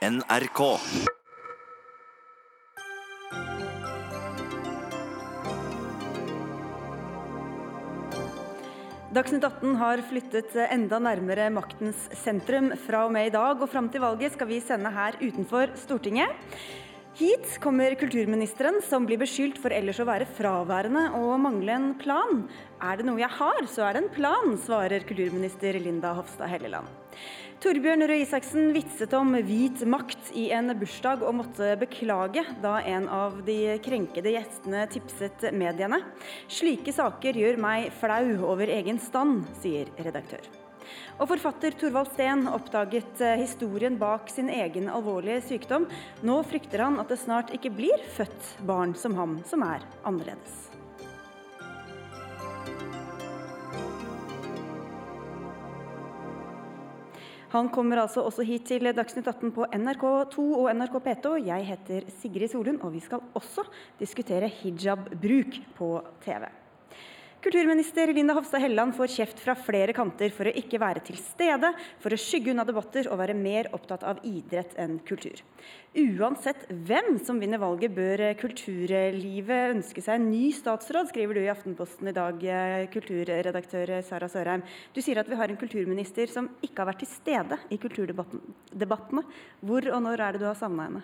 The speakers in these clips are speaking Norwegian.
NRK. Dagsnytt 18 har flyttet enda nærmere maktens sentrum. Fra og med i dag og fram til valget skal vi sende her utenfor Stortinget. Hit kommer kulturministeren, som blir beskyldt for ellers å være fraværende og mangle en plan. Er det noe jeg har, så er det en plan, svarer kulturminister Linda Hofstad Helleland. Torbjørn Røe Isaksen vitset om hvit makt i en bursdag og måtte beklage da en av de krenkede gjestene tipset mediene. Slike saker gjør meg flau over egen stand, sier redaktør. Og forfatter Torvald Steen oppdaget eh, historien bak sin egen alvorlige sykdom. Nå frykter han at det snart ikke blir født barn som ham, som er annerledes. Han kommer altså også hit til Dagsnytt 18 på NRK2 og NRK P2. Jeg heter Sigrid Solund, og vi skal også diskutere hijabbruk på TV. Kulturminister Linda Hofstad Helleland får kjeft fra flere kanter for å ikke være til stede, for å skygge unna debatter og være mer opptatt av idrett enn kultur. Uansett hvem som vinner valget, bør kulturlivet ønske seg en ny statsråd, skriver du i Aftenposten i dag, kulturredaktør Sara Sørheim. Du sier at vi har en kulturminister som ikke har vært til stede i kulturdebattene. Hvor og når er det du har savna henne?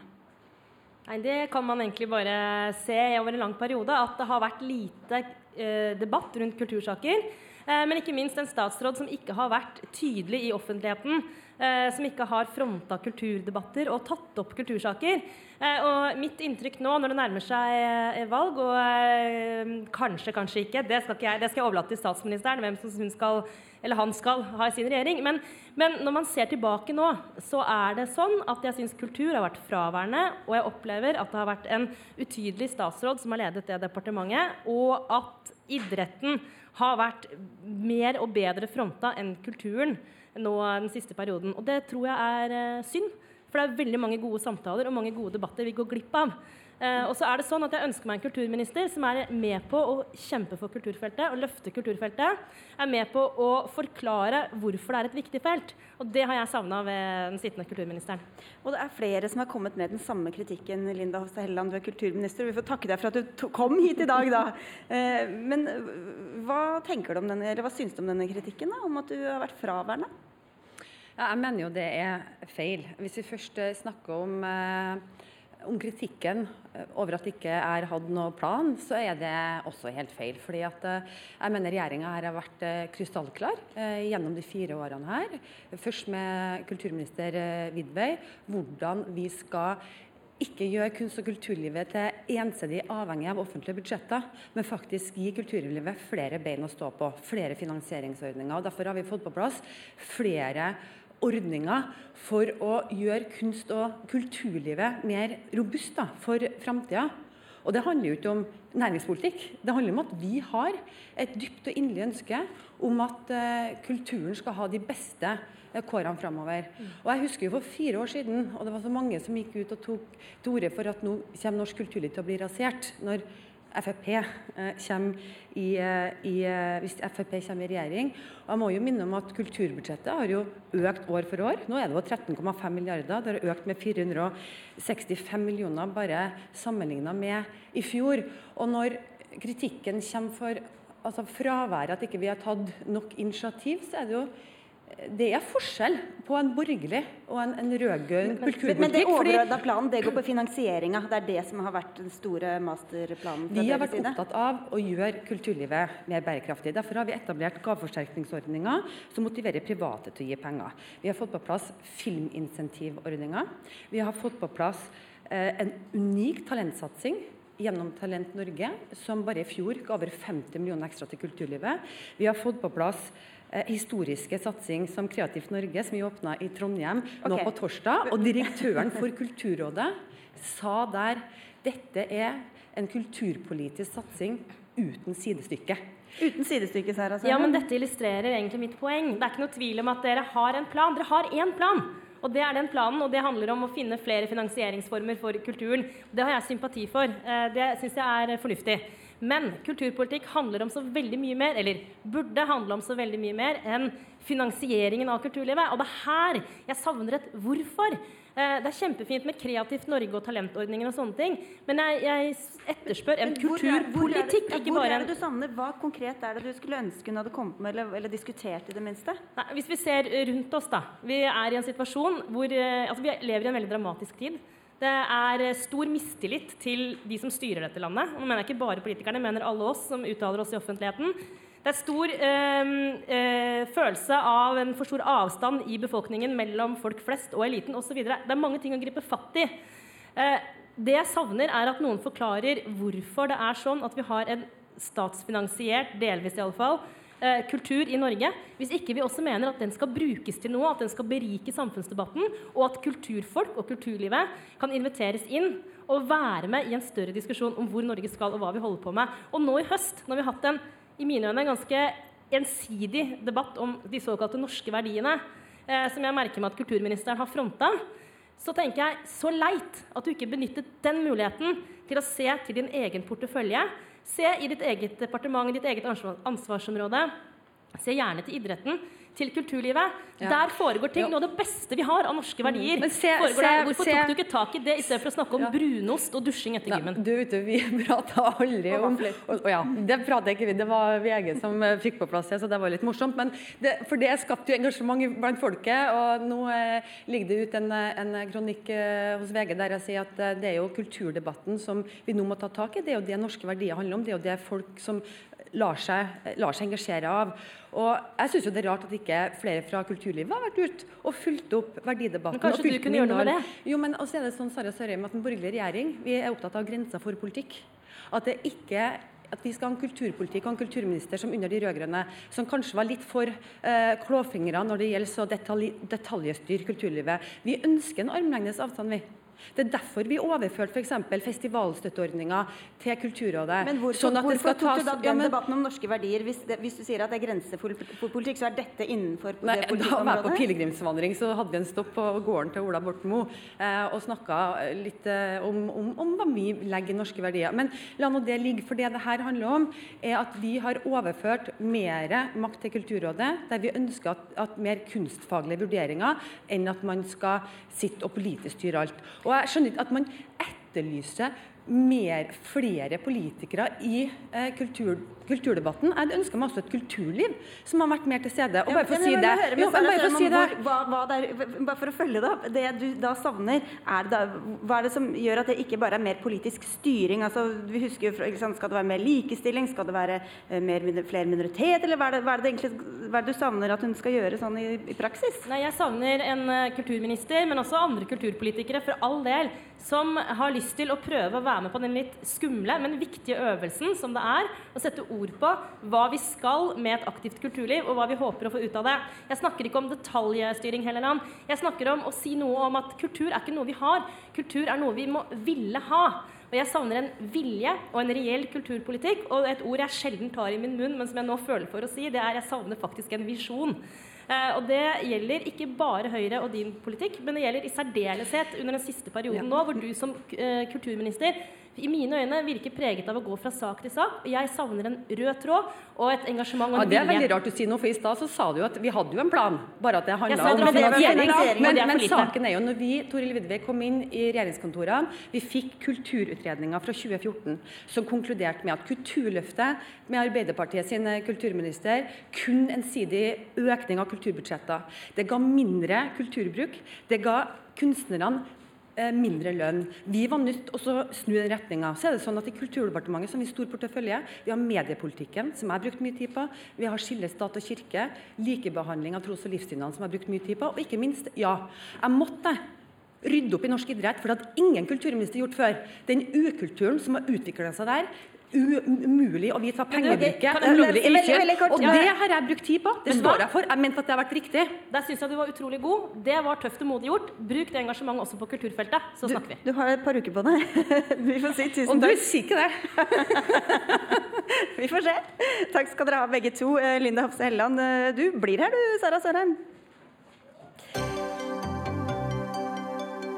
Nei, Det kan man egentlig bare se over en lang periode, at det har vært lite eh, debatt rundt kultursaker. Eh, men ikke minst en statsråd som ikke har vært tydelig i offentligheten. Eh, som ikke har fronta kulturdebatter og tatt opp kultursaker. Eh, og mitt inntrykk nå når det nærmer seg eh, valg, og kanskje, kanskje ikke, det skal, ikke jeg, det skal jeg overlate til statsministeren, hvem som hun skal, eller han skal ha i sin regjering. Men, men, når man ser tilbake nå, så er det sånn at jeg syns kultur har vært fraværende, og jeg opplever at det har vært en utydelig statsråd som har ledet det departementet, og at idretten har vært mer og bedre fronta enn kulturen nå den siste perioden. Og det tror jeg er eh, synd. For det er veldig mange gode samtaler og mange gode debatter vi går glipp av. Uh, og så er det sånn at Jeg ønsker meg en kulturminister som er med på å kjempe for kulturfeltet og løfte kulturfeltet. Er med på å forklare hvorfor det er et viktig felt. Og Det har jeg savna ved den sittende kulturministeren. Og Det er flere som har kommet med den samme kritikken. Linda Hofstad Helleland, du er kulturminister. Vi får takke deg for at du kom hit i dag, da. Uh, men hva tenker du om denne, eller hva syns du om denne kritikken? da, Om at du har vært fraværende? Ja, jeg mener jo det er feil. Hvis vi først eh, snakker om uh om kritikken eh, over at det ikke er hatt noe plan, så er det også helt feil. Fordi at eh, jeg mener regjeringa her har vært eh, krystallklar gjennom de fire årene her. Først med kulturminister Widvey, hvordan vi skal ikke gjøre kunst- og kulturlivet til ensidig avhengig av offentlige budsjetter, men faktisk gi kulturlivet flere bein å stå på, flere finansieringsordninger. og Derfor har vi fått på plass flere ordninger for å gjøre kunst- og kulturlivet mer robust da, for framtida. Og det handler jo ikke om næringspolitikk. Det handler om at vi har et dypt og inderlig ønske om at uh, kulturen skal ha de beste uh, kårene framover. Mm. Og jeg husker jo for fire år siden, og det var så mange som gikk ut og tok til orde for at nå kommer norsk kulturliv til å bli rasert. når Frp kommer i, eh, i, eh, hvis Frp kommer i regjering. Og jeg må jo minne om at Kulturbudsjettet har jo økt år for år. Nå er det 13,5 milliarder. Det har økt med 465 millioner bare sammenligna med i fjor. Og når kritikken kommer for altså fraværet, at ikke vi har tatt nok initiativ, så er det jo det er forskjell på en borgerlig og en, en rød-grønn kulturpolitikk. Men det overordna planen det går på finansieringa. Det er det som har vært den store masterplanen? Vi har vært opptatt av å gjøre kulturlivet mer bærekraftig. Derfor har vi etablert gaveforsterkningsordninger som motiverer private til å gi penger. Vi har fått på plass filminsentivordninger. Vi har fått på plass eh, en unik talentsatsing gjennom Talent Norge, som bare i fjor ga over 50 millioner ekstra til kulturlivet. Vi har fått på plass historiske satsing som Kreativt Norge, som vi åpna i Trondheim okay. nå på torsdag. Og direktøren for Kulturrådet sa der dette er en kulturpolitisk satsing uten sidestykke. Uten sidestykke, Sara? Ja, men dette illustrerer egentlig mitt poeng. Det er ikke noe tvil om at dere har en plan. Dere har én plan. Og det er den planen, og det handler om å finne flere finansieringsformer for kulturen. Det har jeg sympati for. Eh, det syns jeg er fornuftig. Men kulturpolitikk handler om så veldig mye mer, eller burde handle om så veldig mye mer enn finansieringen av kulturlivet. Og det er her jeg savner et hvorfor. Eh, det er kjempefint med Kreativt Norge og talentordningen og sånne ting, men jeg, jeg etterspør en kulturpolitikk, ikke bare en Hvor er det du savner? Hva konkret er det du skulle ønske hun hadde kommet med, eller, eller diskutert i det minste? Nei, hvis vi ser rundt oss, da. Vi er i en situasjon hvor eh, Altså, vi lever i en veldig dramatisk tid. Det er eh, stor mistillit til de som styrer dette landet. Og nå mener jeg ikke bare politikerne, mener alle oss som uttaler oss i offentligheten. Det er stor øh, øh, følelse av en for stor avstand i befolkningen mellom folk flest og eliten osv. Det er mange ting å gripe fatt i. Eh, det jeg savner, er at noen forklarer hvorfor det er sånn at vi har en statsfinansiert, delvis iallfall, kultur i Norge, hvis ikke vi også mener at den skal brukes til noe, at den skal berike samfunnsdebatten, og at kulturfolk og kulturlivet kan inviteres inn og være med i en større diskusjon om hvor Norge skal og hva vi holder på med. Og nå i høst, når vi har hatt en i mine øyne ganske ensidig debatt om de såkalte norske verdiene, eh, som jeg merker meg at kulturministeren har fronta, så tenker jeg så leit at du ikke benyttet den muligheten til å se til din egen portefølje. Se i ditt eget departement, ditt eget ansvarsområde. Se gjerne til idretten til kulturlivet. Ja. Der foregår ting. Noe av det beste vi har av norske mm. verdier. Mm. Se, se, Hvorfor se, tok du ikke tak i det istedenfor å snakke om ja. brunost og dusjing etter gymmen? Du, vet vi prata aldri om og, ja, Det prater ikke vi, det var VG som eh, fikk på plass det, så det var litt morsomt. Men det, for det skapte jo engasjement blant folket. Og nå eh, ligger det ut en, en kronikk eh, hos VG der jeg sier at eh, det er jo kulturdebatten som vi nå må ta tak i. Det er jo det norske verdier handler om. Det er jo det folk som lar seg, lar seg engasjere av. Og jeg syns det er rart at ikke flere fra kulturlivet har vært ute og fulgt opp verdidebatten. Men kanskje du kunne gjøre noe med det? Jo, men også er det sånn, Sara Sørheim, at En borgerlig regjering vi er opptatt av grenser for politikk. At det ikke at vi skal ha en kulturpolitikk og en kulturminister som under de rød-grønne, som kanskje var litt for eh, klåfingra når det gjelder så detalj, detaljstyre kulturlivet. Vi ønsker en armlengdes avstand, vi. Det er derfor vi overførte f.eks. festivalstøtteordninga til Kulturrådet. Men hvorfor, sånn hvorfor tok tas, du da den ja, men, debatten om norske verdier? Hvis, det, hvis, du sier at det er for, politikk, så er dette innenfor nei, det politikkområdet? Da var jeg på pilegrimsvandring, så hadde vi en stopp på gården til Ola Borten Moe eh, og snakka litt eh, om, om, om, hva vi legger i norske verdier. Men la nå det ligge, for det det her handler om, er at vi har overført mer makt til Kulturrådet, der vi ønsker at, at mer kunstfaglige vurderinger enn at man skal sitte og politisk styre alt. Og jeg skjønner ikke at man etterlyser mer, flere politikere i eh, kultur, kulturdebatten. Jeg ønsker meg også et kulturliv som har vært mer til stede. Og bare for å si det, bare for å følge det opp. Det du da savner, er da, hva er det som gjør at det ikke bare er mer politisk styring? Altså, vi husker jo, Skal det være mer likestilling? Skal det være uh, mer, flere minoriteter? Eller hva er, det, hva, er det egentlig, hva er det du savner at hun skal gjøre sånn i, i praksis? Nei, Jeg savner en uh, kulturminister, men også andre kulturpolitikere, for all del, som har lyst til å prøve å være med på den litt skumle, men viktige øvelsen som det er å sette ord på hva vi skal med et aktivt kulturliv, og hva vi håper å få ut av det. Jeg snakker ikke om detaljstyring, Helleland. Jeg snakker om å si noe om at kultur er ikke noe vi har. Kultur er noe vi må ville ha. Og jeg savner en vilje og en reell kulturpolitikk. Og et ord jeg sjelden tar i min munn, men som jeg nå føler for å si, det er jeg savner faktisk en visjon. Eh, og det gjelder ikke bare Høyre og din politikk, men det gjelder i særdeleshet under den siste perioden nå, hvor du som eh, kulturminister i mine øyne virker preget av å gå fra sak til sak. Jeg savner en rød tråd og et engasjement og en ja, Det er veldig rart du sier noe, for i stad så sa du at vi hadde jo en plan, bare at det handla om finansiering. Men, men, saken er jo når vi Toril Vidvei, kom inn i regjeringskontorene, vi fikk kulturutredninga fra 2014 som konkluderte med at Kulturløftet med Arbeiderpartiet sin kulturminister kun ensidig økning av kulturbudsjetter. Det ga mindre kulturbruk. Det ga kunstnerne Eh, mindre lønn. Vi var nødt til å snu den retninga. Så er det sånn at I Kulturdepartementet som vi stor portefølje, vi har mediepolitikken, som jeg har brukt mye tid på. Vi har skille stat og kirke, likebehandling av tros- og livssynene, som jeg har brukt mye tid på. Og ikke minst, ja, jeg måtte rydde opp i norsk idrett, for det hadde ingen kulturminister gjort før. Den ukulturen som har utvikla seg der, umulig å vite hva pengebruket er. Og det har jeg brukt tid på. Det står jeg for. Jeg mente at det har vært riktig. Der syns jeg du var utrolig god. Det var tøft og modig gjort. Bruk det engasjementet også på kulturfeltet, så snakker vi. Du, har et par uker på deg. Vi får si tusen takk. Og du sier ikke det. vi får se. Takk skal dere ha begge to. Eh, Linda Hofse Helleland, eh, du blir her du, Sara Sørheim.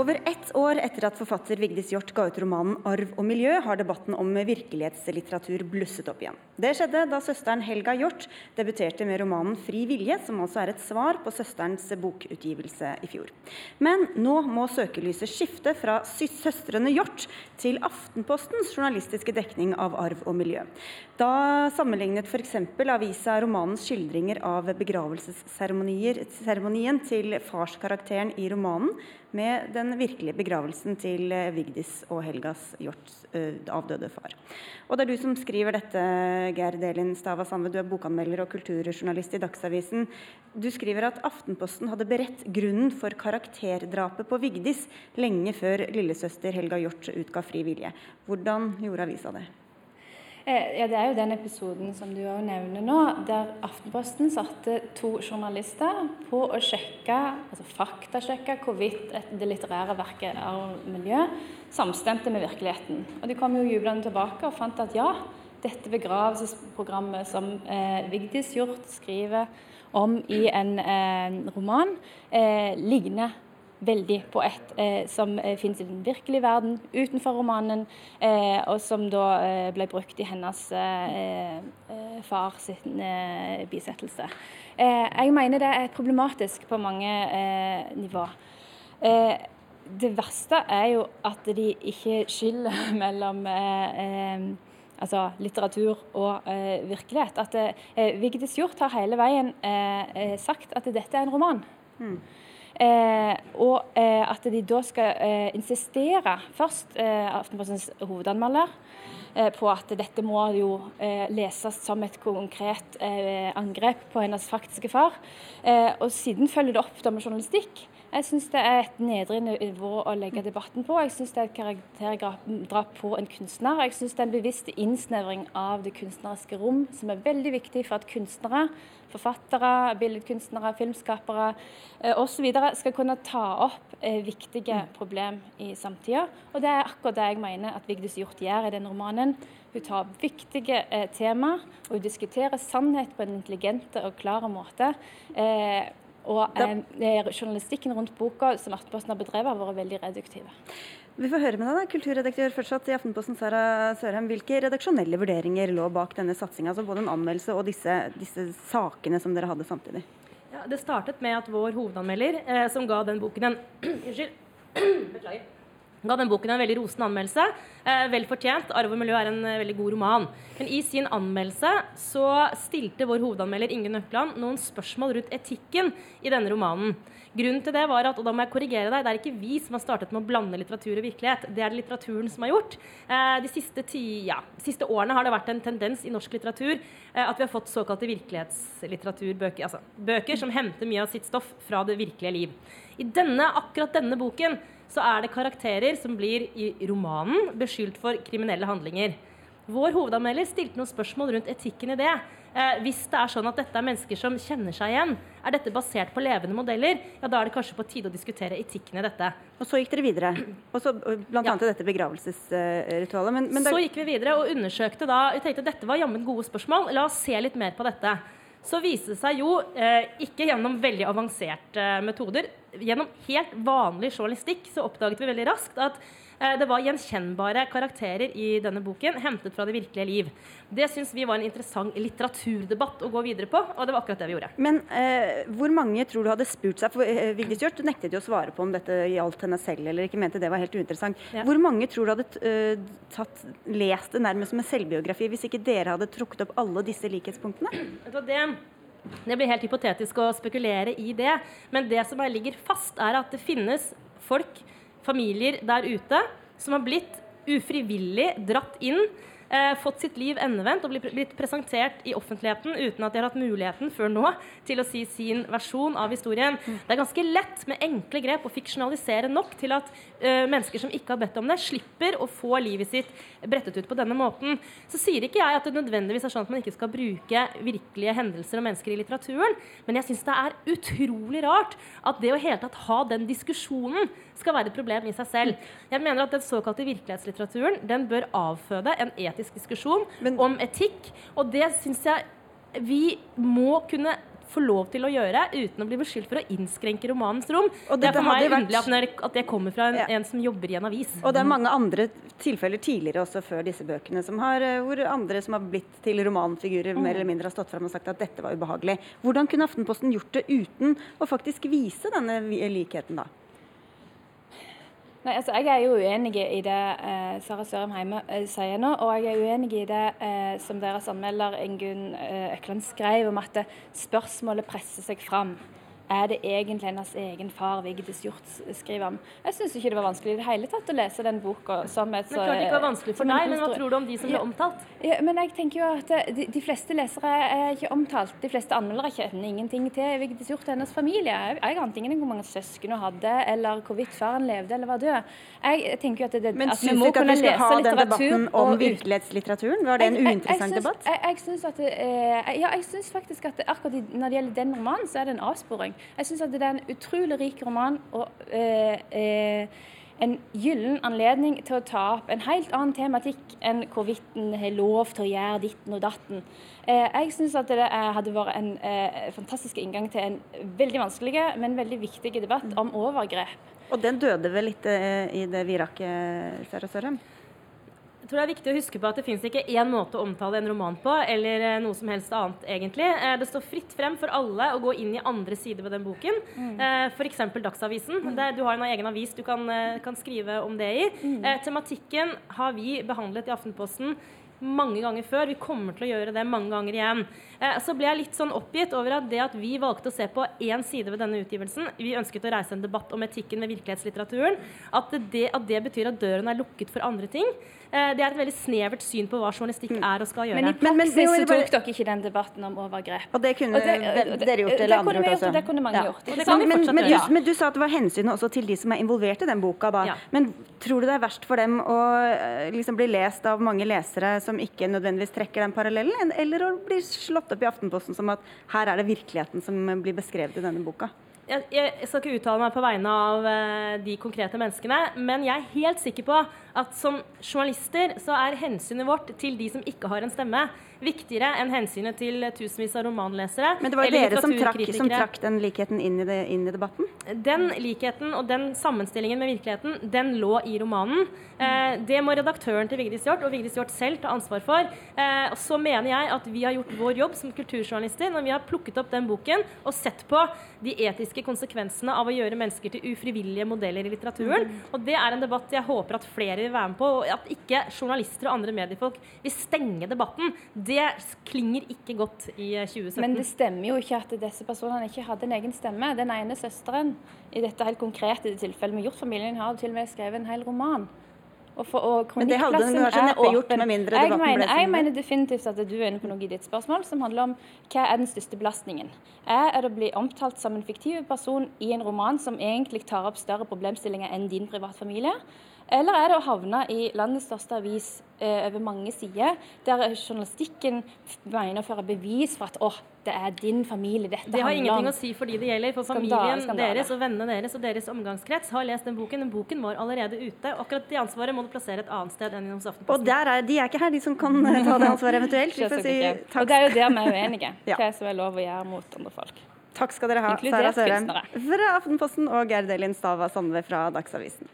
Over ett år etter at forfatter Vigdis Hjorth ga ut romanen 'Arv og miljø', har debatten om virkelighetslitteratur blusset opp igjen. Det skjedde da søsteren Helga Hjorth debuterte med romanen 'Fri vilje', som altså er et svar på søsterens bokutgivelse i fjor. Men nå må søkelyset skifte fra søstrene Hjorth til Aftenpostens journalistiske dekning av arv og miljø. Da sammenlignet f.eks. avisa romanens skildringer av begravelsesseremonien til farskarakteren i romanen med den virkelige begravelsen til eh, Vigdis og Helgas Hjorts uh, avdøde far. Og det er du som skriver dette, Gerd Elin Stava Sandve. Du er bokanmelder og kulturjournalist i Dagsavisen. Du skriver at Aftenposten hadde beredt grunnen for karakterdrapet på Vigdis lenge før lillesøster Helga Hjort utga Fri vilje. Hvordan gjorde avisa det? Eh, ja, Det er jo den episoden som du òg nevner nå, der Aftenposten satte to journalister på å sjekke, altså faktasjekke hvorvidt det litterære verket av miljø samstemte med virkeligheten. Og De kom jo jublende tilbake og fant at ja, dette begravelsesprogrammet som eh, Vigdis Hjorth skriver om i en eh, roman, eh, ligner veldig på ett, eh, som eh, finnes i den virkelige verden utenfor romanen, eh, og som da eh, ble brukt i hennes eh, eh, far sin bisettelse. jeg mener det er problematisk på mange nivå. det verste er jo at de ikke skiller mellom altså litteratur og virkelighet. At Vigdis Hjorth har hele veien sagt at dette er en roman. Mm. Eh, og eh, at de da skal eh, insistere, først eh, Aftenpostens hovedanmelder, eh, på at dette må jo eh, leses som et konkret angrep på hennes faktiske far. og siden følger det opp da med journalistikk. Jeg syns det er et nedre nivå å legge debatten på. Jeg syns det er et karakterdrap på en kunstner. Jeg syns det er en bevisst innsnevring av det kunstneriske rom, som er veldig viktig for at kunstnere, forfattere, billedkunstnere, filmskapere eh, osv. skal kunne ta opp eh, viktige problem i samtida. Og det er akkurat det jeg mener at Vigdis Hjorth gjør i den romanen. Hun tar viktige eh, tema, og hun diskuterer sannhet på en intelligent og klar måte. Eh, og eh, journalistikken rundt boka som Aftenposten har bedrevet, har vært veldig reduktive. Vi får høre med deg, da, kulturredaktør fortsatt i Aftenposten, Sara Sørheim. Hvilke redaksjonelle vurderinger lå bak denne satsinga? Altså både en anmeldelse og disse, disse, sakene som dere hadde samtidig? Ja, det startet med at vår hovedanmelder, eh, som ga den boken en Unnskyld. Beklager ga den boken en veldig rosende anmeldelse. Eh, vel fortjent. 'Arv og miljø' er en eh, veldig god roman. Men i sin anmeldelse så stilte vår hovedanmelder Inge Nøkland noen spørsmål rundt etikken i denne romanen. Grunnen til det var at, og da må jeg korrigere deg, det er ikke vi som har startet med å blande litteratur og virkelighet. Det er det litteraturen som har gjort. Eh, de siste, ti, ja, siste, årene har det vært en tendens i norsk litteratur eh, at vi har fått såkalte virkelighetslitteraturbøker. Altså bøker som henter mye av sitt stoff fra det virkelige liv. I denne, akkurat denne boken så er det karakterer som blir i romanen beskyldt for kriminelle handlinger. Vår hovedanmelder stilte noen spørsmål rundt etikken i det. Eh, hvis det er sånn at dette er mennesker som kjenner seg igjen, er dette basert på levende modeller, ja, da er det kanskje på tide å diskutere etikken i dette. Og så gikk dere videre, og så bl.a. Ja. dette begravelsesritualet. Men, men der... Så gikk vi videre og undersøkte da Vi tenkte at dette var jammen gode spørsmål, la oss se litt mer på dette. Så viste det seg jo, eh, ikke gjennom veldig avanserte metoder, gjennom helt vanlig journalistikk så oppdaget vi veldig raskt at eh, det var gjenkjennbare karakterer i denne boken hentet fra det virkelige liv. Det syns vi var en interessant litteraturdebatt å gå videre på, og det var akkurat det vi gjorde. Men eh, hvor mange tror du hadde spurt seg, for eh, Vigdis Hjorth nektet jo å svare på om dette gjaldt henne selv eller ikke, mente det var helt uinteressant. Ja. Hvor mange tror du hadde uh, tatt, lest det nærmest som en selvbiografi hvis ikke dere hadde trukket opp alle disse likhetspunktene? Det det blir helt hypotetisk å spekulere i det. Men det som ligger fast, er at det finnes folk, familier der ute, som har blitt ufrivillig dratt inn eh, fått sitt liv endevendt og blitt presentert i offentligheten uten at de har hatt muligheten før nå til å si sin versjon av historien. Det er ganske lett med enkle grep å fiksjonalisere nok til at eh, mennesker som ikke har bedt om det, slipper å få livet sitt brettet ut på denne måten. Så sier ikke jeg at det nødvendigvis er sånn at man ikke skal bruke virkelige hendelser og mennesker i litteraturen, men jeg syns det er utrolig rart at det å hele tatt ha den diskusjonen skal være et problem i seg selv. Jeg mener at Den såkalte virkelighetslitteraturen den bør avføde en etisk diskusjon Men, om etikk. Og det syns jeg vi må kunne få lov til å gjøre uten å bli beskyldt for å innskrenke romanens rom. Og det er for meg vært- underlig at, det kommer fra en, Ja. en som jobber i en avis. Og det er mange andre tilfeller tidligere også før disse bøkene som har, eh, hvor andre som har blitt til romanfigurer mer eller mindre har stått fram og sagt at dette var ubehagelig. Hvordan kunne Aftenposten gjort det uten å faktisk vise denne likheten da? Nei, altså Jeg er jo uenig i det eh, Sara Sørum Heime eh, sier nå. Og jeg er uenig i det eh, som deres anmelder Ingunn eh, Økland skrev om at spørsmålet presser seg fram. Er det egentlig hennes egen far Vigdis Hjort, skriver om? Jeg syns ikke det var vanskelig i det hele tatt å lese den boka som et Men klart det ikke var vanskelig for deg, men hva tror du om de som ble Ja. omtalt? Ja, men jeg tenker jo at de, de fleste lesere er ikke omtalt. De fleste anmeldere kjenner ingenting til Vigdis Hjort og hennes familie. Jeg, jeg ante ingen hvor mange søsken hun hadde, eller hvorvidt faren levde eller var død. Jeg tenker jo at, det, Men at vi syns du må ikke at kunne vi skal lese ha den litteratur debatten om virkelighetslitteraturen? Var det en uinteressant debatt? Jeg, jeg eh, ja, jeg syns faktisk at akkurat når det gjelder den romanen, så er det en avsporing. Jeg syns at det er en utrolig rik roman og eh, eh, en gyllen anledning til å ta opp en helt annen tematikk enn hvorvidt en har lov til å gjøre ditten og datten. Eh, jeg syns at det hadde vært en eh, fantastisk inngang til en veldig vanskelig, men veldig viktig debatt om overgrep. Og den døde vel litt eh, i det vi rakk, Sara Sørheim? Jeg tror det er viktig å huske på at det finnes ikke én måte å omtale en roman på, eller eh, noe som helst annet, egentlig. Eh, Det står fritt frem for alle å gå inn i andre sider ved den boken. Mm. Eh, F.eks. Dagsavisen. Der du har en egen avis du kan, kan skrive om det i. Mm. Tematikken har vi behandlet i Aftenposten mange ganger før. Vi kommer til å gjøre det mange ganger igjen. Eh, Så ble jeg litt sånn oppgitt over at det at vi valgte å se på én side ved denne utgivelsen Vi ønsket å reise en debatt om etikken ved virkelighetslitteraturen. At det, at det betyr at døren er lukket for andre ting. Eh, Det er et veldig snevert syn på hva journalistikk er og skal gjøre. Men i Men- men praksis er jo så tok dere ikke den debatten om overgrep. Og det kunne Og det- dere gjort, eller andre gjort også. det kunne mange Ja. gjort, Og det sant? kan Men, men, du, men du sa at det var hensynet også til de som er involvert i den boka. da. Ja. Men tror du det er verst for dem å eh, liksom bli lest av mange lesere som ikke nødvendigvis trekker den parallellen, eller å bli slått opp i Aftenposten som at her er det virkeligheten som blir beskrevet i denne boka? jeg, jeg skal ikke uttale meg på vegne av eh, de konkrete menneskene, men jeg er helt sikker på at som journalister så er hensynet vårt til de som ikke har en stemme, viktigere enn hensynet til tusenvis av romanlesere. Men det var dere som trakk, som trakk den likheten inn i, det, inn i debatten? Den likheten og den sammenstillingen med virkeligheten, den lå i romanen. Eh, det må redaktøren til Vigdis Hjorth og Vigdis Hjorth selv ta ansvar for. Eh, og så mener jeg at vi har gjort vår jobb som kulturjournalister når vi har plukket opp den boken og sett på de etiske konsekvensene av å gjøre mennesker til ufrivillige modeller i litteraturen. Og det er en debatt jeg håper at flere vil være med på, og at ikke journalister og andre mediefolk vil stenge debatten. Det klinger ikke godt i eh, 2017. Men det stemmer jo ikke at disse personene ikke hadde en egen stemme. Den ene søsteren i dette helt konkrete tilfellet med Hjort-familien har til og med skrevet en hel roman. Og for, og Men det hadde hun kanskje neppe gjort med mindre jeg debatten ble sånn? jeg mener definitivt at du er inne på noe i ditt spørsmål som handler om hva er den største belastningen. Er det å bli omtalt som en fiktiv person i en roman som egentlig tar opp større problemstillinger enn din privatfamilie? Eller er det å havne i landets største avis eh, over mange sider, der journalistikken mener å føre bevis for at åh, det er din familie dette Det har ingenting om. å si for de det gjelder. For Skandale, familien skandale. deres og vennene deres og deres omgangskrets har lest den boken. Den boken var allerede ute. og Akkurat det ansvaret må du plassere et annet sted enn hos Og Aftenposten. der er, de er ikke her, de som kan ta det ansvaret eventuelt. Vi får Selvsagt si takk, Og det er jo der vi er uenige. Ja. Hva som er lov å gjøre mot andre folk. takk skal dere ha, Inkludert Sara Sørheim fra Aftenposten og Gerd Elin Stava Sandve fra Dagsavisen.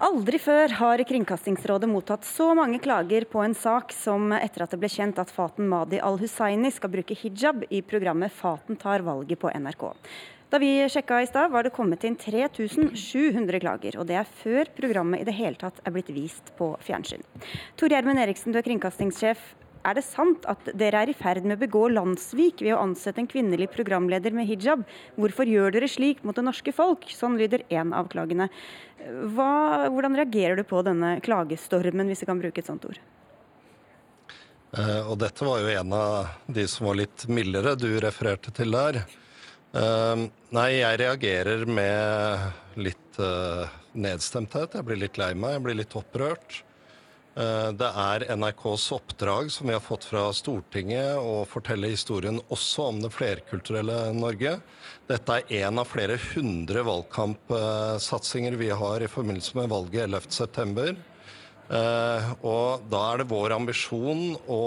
Aldri før har Kringkastingsrådet mottatt så mange klager på en sak som etter at det ble kjent at Faten Madi al-Hussaini skal bruke hijab i programmet Faten tar valget på NRK. Da vi sjekka i stad, var det kommet inn 3700 klager, og det er før programmet i det hele tatt er blitt vist på fjernsyn. Tor Gjermund Eriksen, du er kringkastingssjef. Er det sant at dere er i ferd med å begå landssvik ved å ansette en kvinnelig programleder med hijab? Hvorfor gjør dere slik mot det norske folk? Sånn lyder én av klagene. Hva, hvordan reagerer du på denne klagestormen, hvis vi kan bruke et sånt ord? Uh, Og dette var jo en av de som var litt mildere du refererte til der. Uh, Nei, jeg reagerer med litt uh, nedstemthet. Jeg blir litt lei meg, jeg blir litt opprørt. Eh, Det er NRKs oppdrag som vi har fått fra Stortinget å fortelle historien også om det flerkulturelle Norge. Dette er en av flere hundre valgkampsatsinger vi har i forbindelse med valget 11.9. Og da er det vår ambisjon å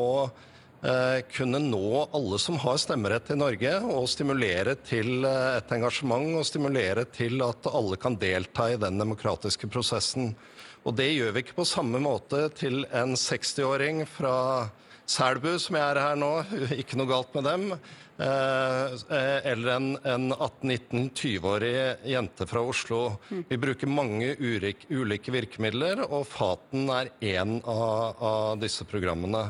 kunne nå alle som har stemmerett i Norge, og stimulere til et engasjement og stimulere til at alle kan delta i den demokratiske prosessen. Og det gjør vi ikke på samme måte til en 60-åring fra Selbu, som jeg er her nå, ikke noe galt med dem. Eh, eller en, en 18-19-20-årig jente fra Oslo. Vi bruker mange ulike virkemidler, og Faten er én av, av disse programmene.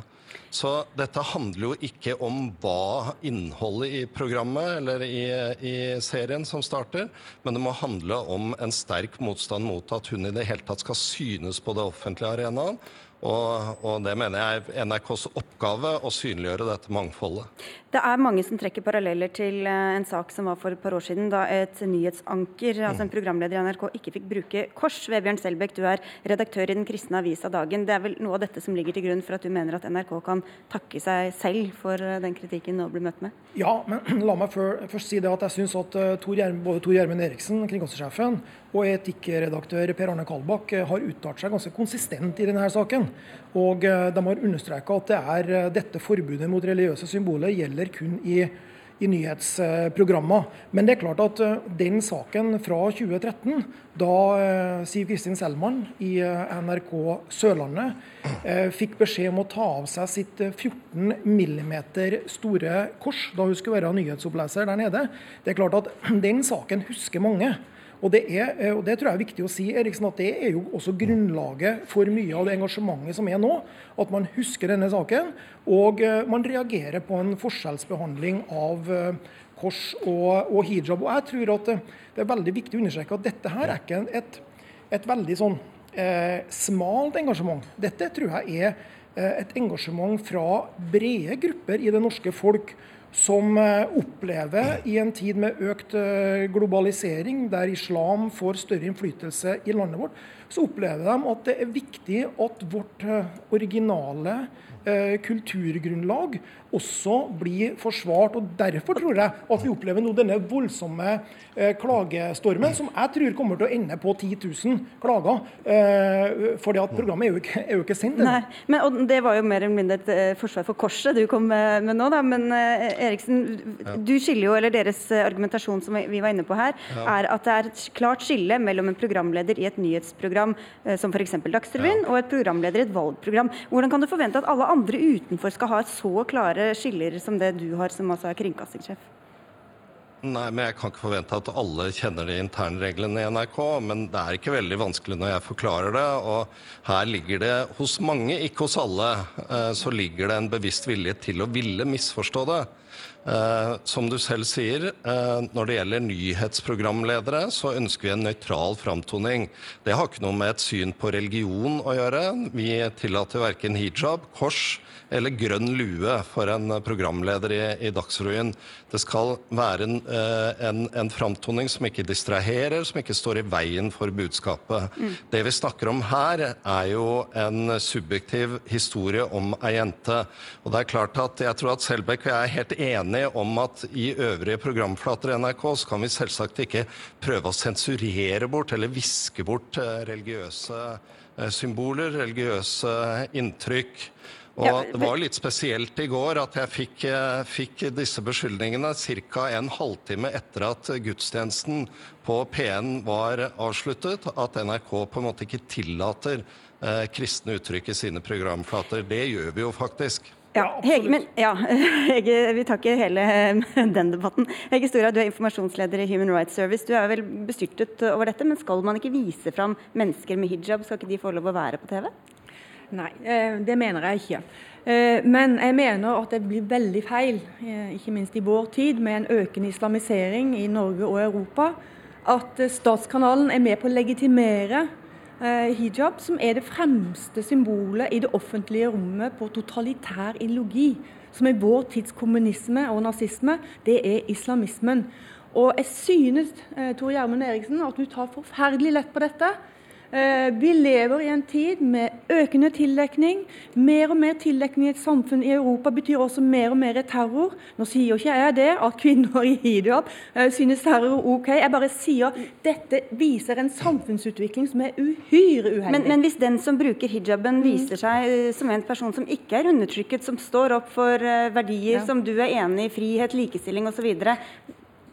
Så dette handler jo ikke om hva innholdet i programmet eller i, i, serien som starter, men det må handle om en sterk motstand mot at hun i det hele tatt skal synes på det offentlige arenaen. Og, og, det mener jeg er NRKs oppgave å synliggjøre dette mangfoldet. Det er mange som trekker paralleller til eh, en sak som var for et par år siden, da et nyhetsanker, altså en programleder i NRK, ikke fikk bruke kors. Vebjørn Selbekk, du er redaktør i den kristne avisa Dagen. Det er vel noe av dette som ligger til grunn for at du mener at NRK kan takke seg selv for eh, den kritikken nå blir møtt med? Ja, men la meg først si det at jeg syns at eh, Tor både Tor Gjermund Eriksen, kringkastingssjefen, og etikkredaktør Per Arne Kalbakk har uttalt seg ganske konsistent i denne saken. Og de har understreka at det er dette forbudet mot religiøse symboler gjelder kun i, i nyhetsprogrammer. Men det er klart at eh, den saken fra 2013, da eh, Siv Kristin Selman i eh, NRK Sørlandet fikk beskjed om å ta av seg sitt 14 mm store kors da hun skulle være nyhetsoppleser der nede, det er klart at den saken husker mange. Og det, er, eh, og det, tror jeg er viktig å si, Eriksen, at det er jo også grunnlaget for mye av det engasjementet som er nå. At man husker denne saken, og eh, man reagerer på en forskjellsbehandling av eh, kors og, og hijab. Og jeg tror at det er veldig viktig å understreke at dette her er ikke et, et veldig sånn eh, smalt engasjement. Dette tror jeg er et engasjement fra brede grupper i det norske folk som eh, opplever i en tid med økt eh, globalisering, der islam får større innflytelse i landet vårt, så opplever de at det er viktig at vårt eh, originale kulturgrunnlag også blir forsvart. og Derfor tror jeg at vi opplever nå denne voldsomme klagestormen, som jeg tror kommer til å ende på 10 000 klager. Eh, fordi at programmet er jo ikke, er jo ikke sendt ennå. Men Det var jo mer eller mindre et forsvar for korset du kom med, med nå, da. Men Eriksen, du skiller jo, eller deres eh, argumentasjon som vi var inne på her, ja. er at det er et klart skille mellom en programleder i et nyhetsprogram eh, som f.eks. Dagsrevyen, ja. og et programleder i et valgprogram. Hvordan kan du forvente at alle andre utenfor skal ha så klare skiller som det du har, som altså er kringkastingssjef? Nei, men Jeg kan ikke forvente at alle kjenner de interne reglene i NRK. Men det er ikke veldig vanskelig når jeg forklarer det. Og her ligger det hos mange, ikke hos alle, eh, så ligger det en bevisst vilje til å ville misforstå det. Eh, som du selv sier, eh, når det gjelder nyhetsprogramledere, så ønsker vi en nøytral framtoning. Det har ikke noe med et syn på religion å gjøre. Vi tillater verken hijab, kors eller grønn lue for en programleder i, i Dagsrevyen. Det skal være en, eh, en, en, framtoning som ikke distraherer, som ikke står i veien for budskapet. Mm. Det vi snakker om her, er jo en subjektiv historie om ei jente. Og det er klart at jeg tror at Selbekk og jeg er helt enige om at i øvrige programflater i NRK så kan vi selvsagt ikke prøve å sensurere bort eller viske bort eh, religiøse eh, symboler, religiøse inntrykk. Og Det var litt spesielt i går at jeg fikk, eh, fikk disse beskyldningene ca. en halvtime etter at gudstjenesten på P1 var avsluttet, at NRK på en måte ikke tillater eh, kristne uttrykk i sine programflater. Det gjør vi jo faktisk. Ja, Hege, men, ja, Hege, vi tar ikke hele den debatten. Hege Stora, du er informasjonsleder i Human Rights Service. Du er vel bestyrtet over dette, men skal man ikke vise fram mennesker med hijab? Skal ikke de få lov å være på TV? Nei, eh, det mener jeg ikke. Eh, men jeg mener at det blir veldig feil, eh, ikke minst i vår tid, med en økende islamisering i Norge og Europa, at Statskanalen er med på å legitimere hijab, som er det fremste symbolet i det offentlige rommet på totalitær ideologi, som i vår tids kommunisme og nazisme, det er islamismen. Og jeg synes Tor Gjermund Eriksen, at du tar forferdelig lett på dette. Eh, vi lever i en tid med økende tildekning. Mer og mer tildekning i et samfunn i Europa betyr også mer og mer terror. Nå sier ikke jeg det, at kvinner i hijab eh, synes terror er OK. Jeg bare sier dette viser en samfunnsutvikling som er uhyre uheldig. Men, men hvis den som bruker hijaben viser seg eh, som en person som ikke er undertrykket, som står opp for verdier ja. som du er enig i, frihet, likestilling osv.,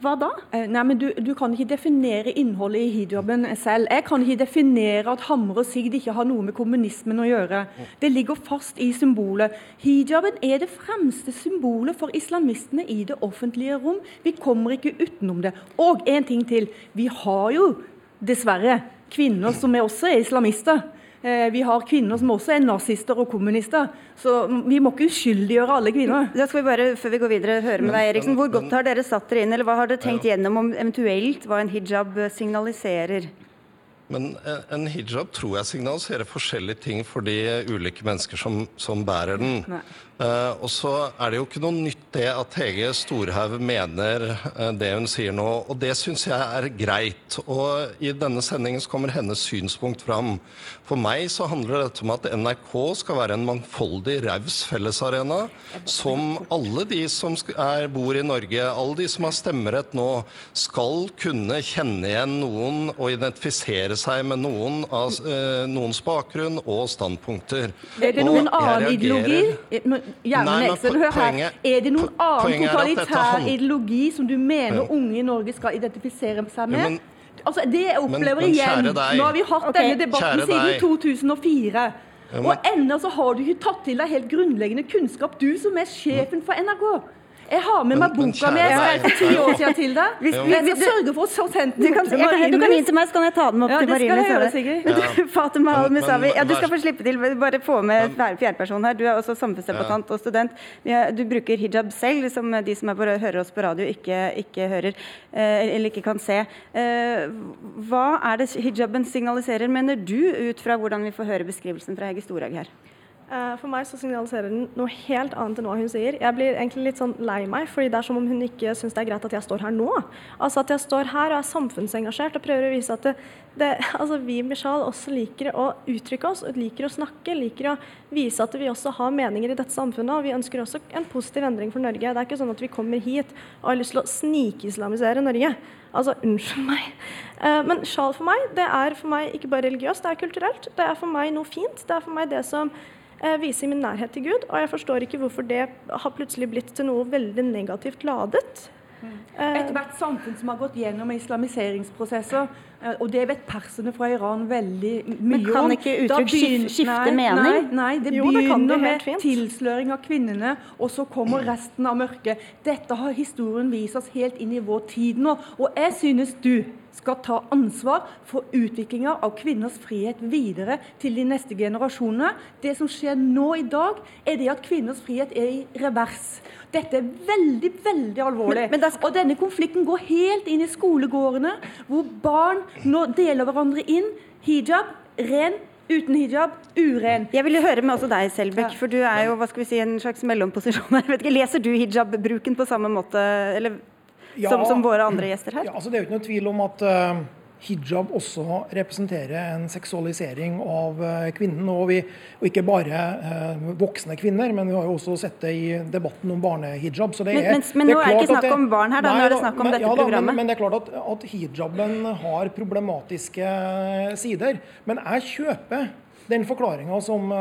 hva da? Eh, nei, men du, du, kan ikke definere innholdet i hijaben selv. Jeg kan ikke definere at hamre og sigd ikke har noe med kommunismen å gjøre. Det ligger fast i symbolet. Hijaben er det fremste symbolet for islamistene i det offentlige rom. Vi kommer ikke utenom det. Og en ting til. Vi har jo dessverre kvinner som er også er islamister. Eh, vi har kvinner som også er nazister og kommunister. Så vi må ikke uskyldiggjøre alle kvinner. Da skal vi bare, før vi går videre, høre med deg, Eriksen. Hvor godt har dere satt dere inn, eller hva har dere tenkt gjennom om eventuelt hva en hijab signaliserer? Men en hijab tror jeg signaliserer forskjellige ting for de ulike mennesker som, som bærer den. Nei. Uh, og så er det jo ikke noe nytt det at Hege Storhaug mener uh, det hun sier nå, og det syns jeg er greit. Og i denne sendingen så kommer hennes synspunkt fram. For meg så handler dette om at NRK skal være en mangfoldig, raus fellesarena som alle de som er, bor i Norge, alle de som har stemmerett nå, skal kunne kjenne igjen noen og identifisere seg med noen av uh, noens bakgrunn og standpunkter. Er det noen annen ideologi? Gjermund Eksen, hør her. Er det noen annen totalitær ideologi som du mener unge i Norge skal identifisere seg med? Altså, det jeg opplever men, men, igjen Nå har vi hatt okay. denne debatten siden 2004. Og ennå så har du ikke tatt til deg helt grunnleggende kunnskap, du som er sjefen for NRK. Jeg har med meg boka mi. Jeg skrev for ti år siden til deg. Hvis, vi, skal sørge for å sende den opp til Marienlyst. Du kan gi til meg, så kan jeg ta den opp ja, til Marienlyst. Fatima Al-Musawi, ja, du skal få slippe til. Bare få med fjerdeperson her. Du er også samfunnsdebattant og student. Du bruker hijab selv, som de som på, hører oss på radio, ikke, ikke hører eh, eller ikke kan se. Eh, hva er det hijaben signaliserer, mener du, ut fra hvordan vi får høre beskrivelsen fra Hege Storhaug her? Eh, for meg så signaliserer den noe helt annet enn hva hun sier. Jeg blir egentlig litt sånn lei meg, fordi det er som om hun ikke syns det er greit at jeg står her nå. Altså at jeg står her og er samfunnsengasjert og prøver å vise at det, det, altså vi Michal også liker å uttrykke oss, liker å snakke, liker å vise at vi også har meninger i dette samfunnet. Og vi ønsker også en positiv endring for Norge. Det er ikke sånn at vi kommer hit og har lyst til å snikislamisere Norge. Altså, unnskyld meg. Eh, men sjal for meg, det er for meg ikke bare religiøst, det er kulturelt. Det er for meg noe fint. Det er for meg det som Eh, viser min nærhet til Gud. Og jeg forstår ikke hvorfor det har plutselig blitt til noe veldig negativt ladet. Mm. Ethvert samfunn som har gått gjennom islamiseringsprosesser, eh, og det vet persene fra Iran veldig mye om Men kan ikke uttrykk begynner, skifte nei, mening? Nei, nei det jo, begynner det med fint. tilsløring av kvinnene, og så kommer resten av mørket. Dette har historien vist oss helt inn i vår tid nå. Og jeg synes du skal ta ansvar for utviklinga av kvinners frihet videre til de neste generasjonene. Det som skjer nå i dag, er det at kvinners frihet er i revers. Dette er veldig veldig alvorlig. Men, men skal... Og denne konflikten går helt inn i skolegårdene, hvor barn nå deler hverandre inn. Hijab, ren Uten hijab, uren. Jeg vil høre med også deg, Selbekk, for du er jo hva skal vi si, en slags mellomposisjon her. Leser du hijab-bruken på samme måte, eller ja, som, som, våre andre gjester her? Ja, altså Det er jo ikke noe tvil om at uh, hijab også representerer en seksualisering av uh, kvinnen. Og, vi, og, ikke bare eh, voksne kvinner, men vi har jo også sett det i debatten om barnehijab. Så det men, er, men, men det er nå er det ikke snakk om barn her, da, nei, nå er det snakk om men, dette ja, da, programmet. Men, men, det er klart at, at hijaben har problematiske sider. Men jeg kjøper den forklaringa som,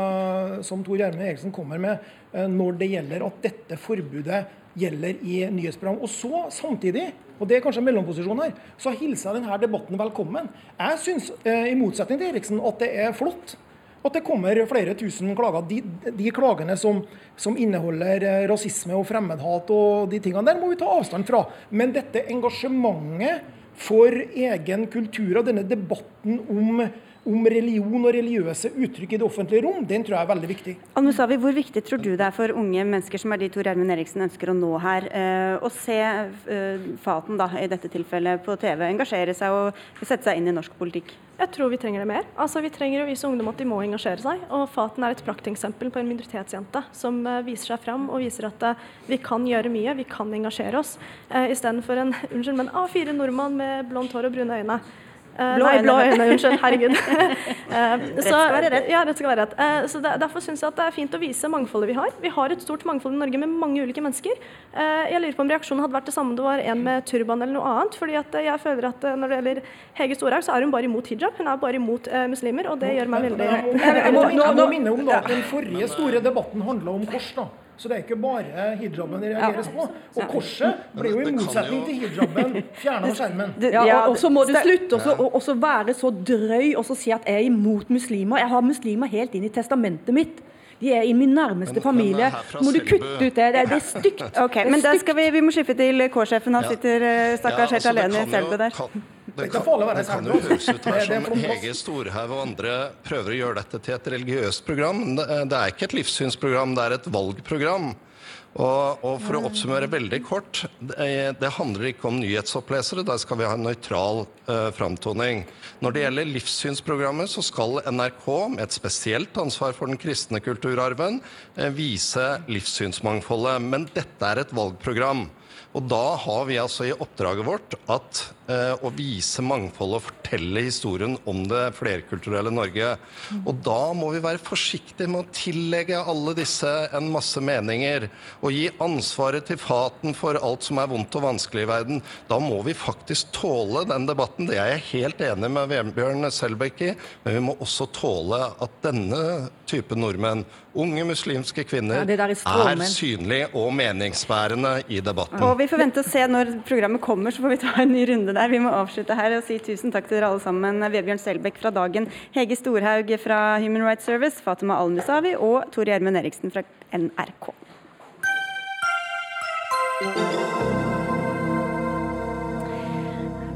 som Tor Gjermund Eriksen kommer med når det gjelder at dette forbudet gjelder i nyhetsprogram. Og så samtidig, og det er kanskje mellomposisjon her, så hilser jeg denne debatten velkommen. Jeg syns, eh, i motsetning til Eriksen, at det er flott at det kommer flere tusen klager. De, de klagene som, som, inneholder eh, rasisme og fremmedhat og de tingene der, må vi ta avstand fra. Men dette engasjementet for egen kultur og denne debatten om om religion og religiøse uttrykk i det offentlige rom, den tror jeg er veldig viktig. Almusavi, Hvor viktig tror du det er for unge mennesker, som er de Tor Gjermund Eriksen ønsker å nå her, eh, å se eh, Faten da, i dette tilfellet på TV, engasjere seg og sette seg inn i norsk politikk? Jeg tror vi trenger det mer. Altså, Vi trenger å vise ungdom at de må engasjere seg. og Faten er et prakteksempel på en minoritetsjente som uh, viser seg fram og viser at vi kan gjøre mye, vi kan engasjere oss. Istedenfor en unnskyld, men A4 nordmann med blondt hår og brune øyne. Uh, blå nei, blå øyne, unnskyld. Herregud. rett skal være rett. Ja, rett skal være rett. Uh, så Derfor syns jeg at det er fint å vise mangfoldet vi har. Vi har et stort mangfold i Norge med mange ulike mennesker. jeg lurer på om reaksjonen hadde vært det samme om det var en med turban eller noe annet. fordi at jeg føler at når det gjelder Hege Storhaug, så er hun bare imot hijab. Hun er bare imot muslimer, og det gjør meg veldig Jeg må minne om at den forrige store debatten handla om kors. da. Så det er ikke bare hijaben det reageres på. Og korset blir jo i motsetning til hijaben fjerna av skjermen. Ja, og så må du slutte å være så drøy og så si at jeg er imot muslimer. Jeg har muslimer helt inn i testamentet mitt. De er i min nærmeste familie. Må du kutte ut det? Det, er stygt. Ok, men da skal vi, vi må skifte til K-sjefen. Han sitter eh, stakkars helt alene i Selbu der. Det kan, det kan jo høres ut her som Hege Storhaug og andre prøver å gjøre dette til et religiøst program. Det er ikke et livssynsprogram, det er et valgprogram. Og, og, for å oppsummere veldig kort, det, det handler ikke om nyhetsopplesere. Der skal vi ha en nøytral uh, framtoning. Når det gjelder livssynsprogrammet, så skal NRK, med et spesielt ansvar for den kristne kulturarven, uh, vise livssynsmangfoldet. Men dette er et valgprogram. Og da har vi altså i oppdraget vårt at eh, å vise mangfoldet og fortelle historien om det flerkulturelle Norge. Og da må vi være forsiktige med å tillegge alle disse en masse meninger. Og gi ansvaret til faten for alt som er vondt og vanskelig i verden. Da må vi faktisk tåle den debatten. Det er jeg helt enig med Vebjørn Selbekk i. Men vi må også tåle at denne type nordmenn unge muslimske kvinner ja, er, er synlig og meningsbærende i debatten. Og Vi får vente og se når programmet kommer, så får vi ta en ny runde der. Vi må avslutte her og si tusen takk til dere alle sammen. Vebjørn Selbekk fra Dagen, Hege Storhaug fra Human Rights Service, Fatima Al-Musawi og Tor Gjermund Eriksen fra NRK.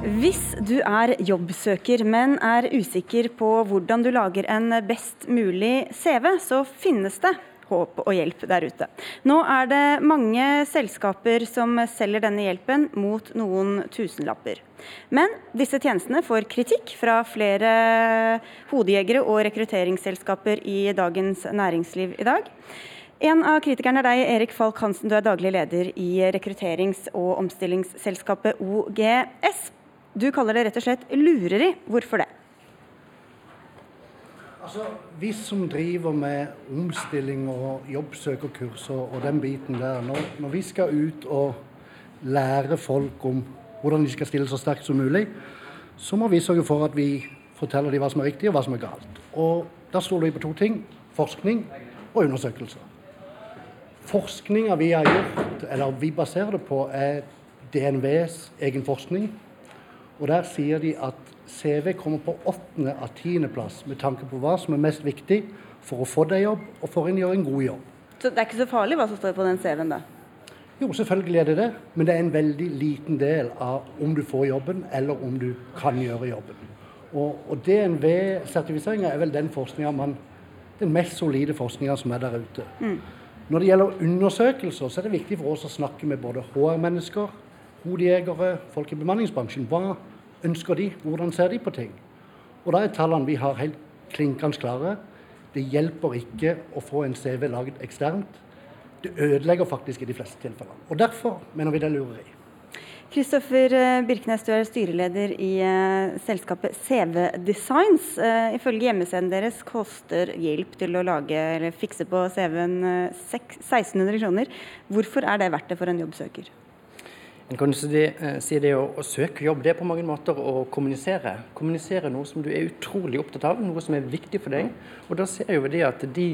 Hvis du er jobbsøker, men er usikker på hvordan du lager en best mulig CV, så finnes det håp og hjelp der ute. Nå er det mange selskaper som selger denne hjelpen mot noen tusenlapper. Men disse tjenestene får kritikk fra flere hodejegere og rekrutteringsselskaper i Dagens Næringsliv i dag. En av kritikerne er deg, Erik Falk Hansen. Du er daglig leder i rekrutterings- og omstillingsselskapet OGS. Du kaller det rett og slett lureri. Hvorfor det? Altså, Vi som driver med omstilling og jobbsøkerkurs og, og den biten der, når, når, vi skal ut og lære folk om hvordan de skal stille så sterkt som mulig, så må vi sørge for at vi forteller dem hva som er riktig og hva som er galt. Og Da stoler vi på to ting forskning og undersøkelser. Forskninga vi har gjort, eller vi baserer det på, er DNVs egen forskning og Der sier de at CV kommer på åttende av tiendeplass med tanke på hva som er mest viktig for å få deg jobb, og for å gjøre en god jobb. Så det er ikke så farlig hva som står på den CV-en, da? Jo, selvfølgelig er det det, men det er en veldig liten del av om du får jobben, eller om du kan gjøre jobben. Og, og DNV-sertifiseringa er vel den man, den mest solide forskninga som er der ute. Mm. Når det gjelder undersøkelser, så er det viktig for oss å snakke med både HR-mennesker, hodejegere, folk i bemanningsbransjen. Hva ønsker de? Hvordan ser de på ting? Og da er tallene vi har helt klinkende klare. Det hjelper ikke å få en CV laget eksternt. Det ødelegger faktisk i de fleste tilfellene. Og derfor mener vi det er lureri. Kristoffer Birknes, Birkenes, du er styreleder i uh, selskapet CV Designs. Uh, ifølge hjemmesiden deres koster hjelp til å lage eller fikse på CV-en uh, 1600 kroner. Hvorfor er det verdt det for en jobbsøker? En kan si det, eh, si det å, å, søke jobb, det er på mange måter å kommunisere. Kommunisere noe som du er utrolig opptatt av, noe som er viktig for deg. Og da ser vi det at de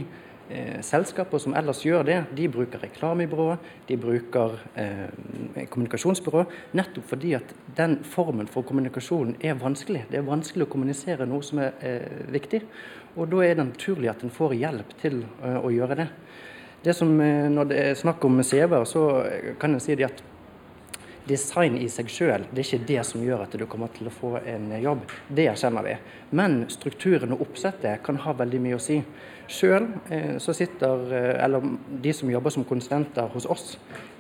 eh, selskaper som ellers gjør det, de bruker reklamebyrå, de bruker eh, kommunikasjonsbyrå, nettopp fordi at den formen for kommunikasjon er vanskelig. Det er vanskelig å kommunisere noe som er eh, viktig. Og da er det naturlig at en får hjelp til eh, å gjøre det. Det som, eh, når det er snakk om CV-er, så kan en si at design i seg sjøl, det er ikke det som gjør at du kommer til å få en jobb. Det erkjenner vi. Men strukturen og oppsettet kan ha veldig mye å si. Sjøl eh, så sitter, eh, eller de som jobber som konsulenter hos oss,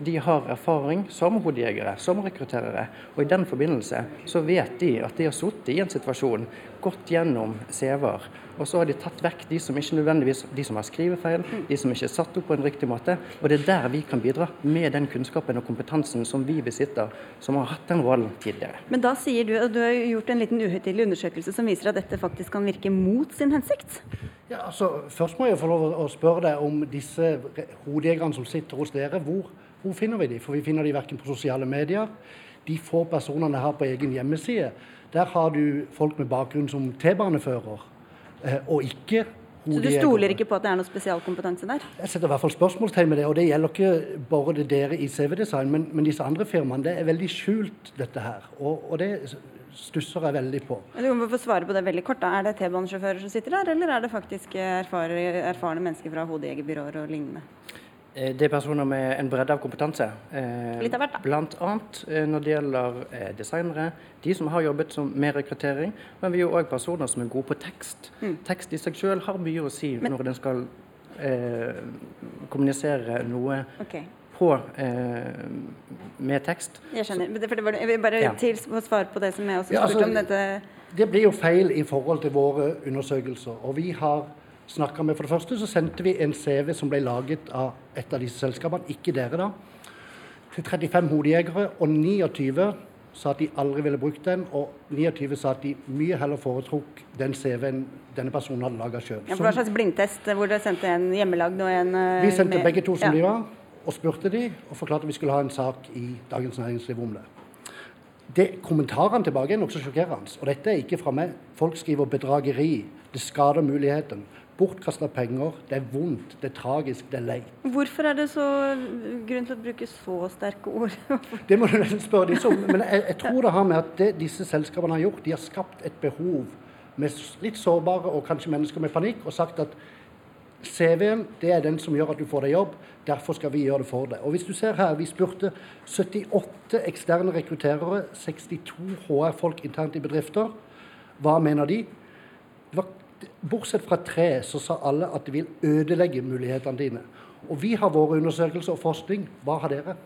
de har erfaring som hodejegere, som rekrutterere. Og i den forbindelse så vet de at de har sittet i en situasjon, gått gjennom CV-er, og så har de tatt vekk de som ikke nødvendigvis de som har skrivefeil, de som ikke er satt opp på en riktig måte. Og det er der vi kan bidra, med den kunnskapen og kompetansen som vi besitter, som har hatt den rollen tidligere. Men da sier du og du har gjort en liten uhøytidelig undersøkelse som viser at dette faktisk kan virke mot sin hensikt? Ja, altså, Først må jeg få lov å spørre deg om disse hodejegerne som sitter hos dere. Hvor, hvor finner vi dem? For vi finner dem verken på sosiale medier. De få personene her på egen hjemmeside. Der har du folk med bakgrunn som T-banefører, eh, og ikke så du stoler ikke på at det er noe spesialkompetanse der? Jeg setter i hvert fall spørsmålstegn med det. Og det gjelder ikke bare det dere i CV-design, men, men, disse andre firmaene. Det er veldig skjult, dette her. Og, og det stusser jeg veldig på. Du må få svare på det veldig kort. da. Er det T-banesjåfører som sitter der, eller er det faktisk erfarne, erfarne mennesker fra hodejegerbyråer og lignende? Eh, det er personer med en bredde av kompetanse. Eh, Litt av hvert, da. Blant annet eh, når det gjelder designere, de som har jobbet med rekruttering. Men vi er òg personer som er gode på tekst. Mm. Tekst i seg selv har mye å si men, når den skal eh, kommunisere noe okay. på, eh, med tekst. Jeg skjønner. Så, det var, jeg vil bare ja. til svare på det som jeg også spurte ja, altså, om. dette. Det blir jo feil i forhold til våre undersøkelser. og vi har snakka med. For det første så sendte vi en CV som ble laget av et av disse selskapene, ikke dere, da, til 35 hodejegere. Og 29 sa at de aldri ville brukt den, og 29 sa at de mye heller foretrukk den CV-en denne personen hadde laga sjøl. Ja, hva slags blindtest hvor dere sendte en hjemmelagd og en uh, Vi sendte med, begge to som ja. de var, og spurte de, og forklarte at vi skulle ha en sak i Dagens Næringsliv om det. det kommentarene tilbake er nokså sjokkerende. Og dette er ikke fra meg. Folk skriver bedrageri. Det skader muligheten bortkasta penger. Det er vondt, det er tragisk, det er leit. Hvorfor er det så grunn til å bruke så sterke ord? det må du nesten spørre dem om. Men jeg, jeg, tror det har med at det disse selskapene har gjort, de har skapt et behov med litt sårbare og kanskje mennesker med panikk, og sagt at CV-en det er den som gjør at du får deg jobb, derfor skal vi gjøre det for deg. Og hvis du ser her, Vi spurte 78 eksterne rekrutterere, 62 HR-folk internt i bedrifter. Hva mener de? Det var Bortsett fra tre så sa alle at det vil ødelegge mulighetene dine. Og vi har våre undersøkelser og forskning. Hva har dere?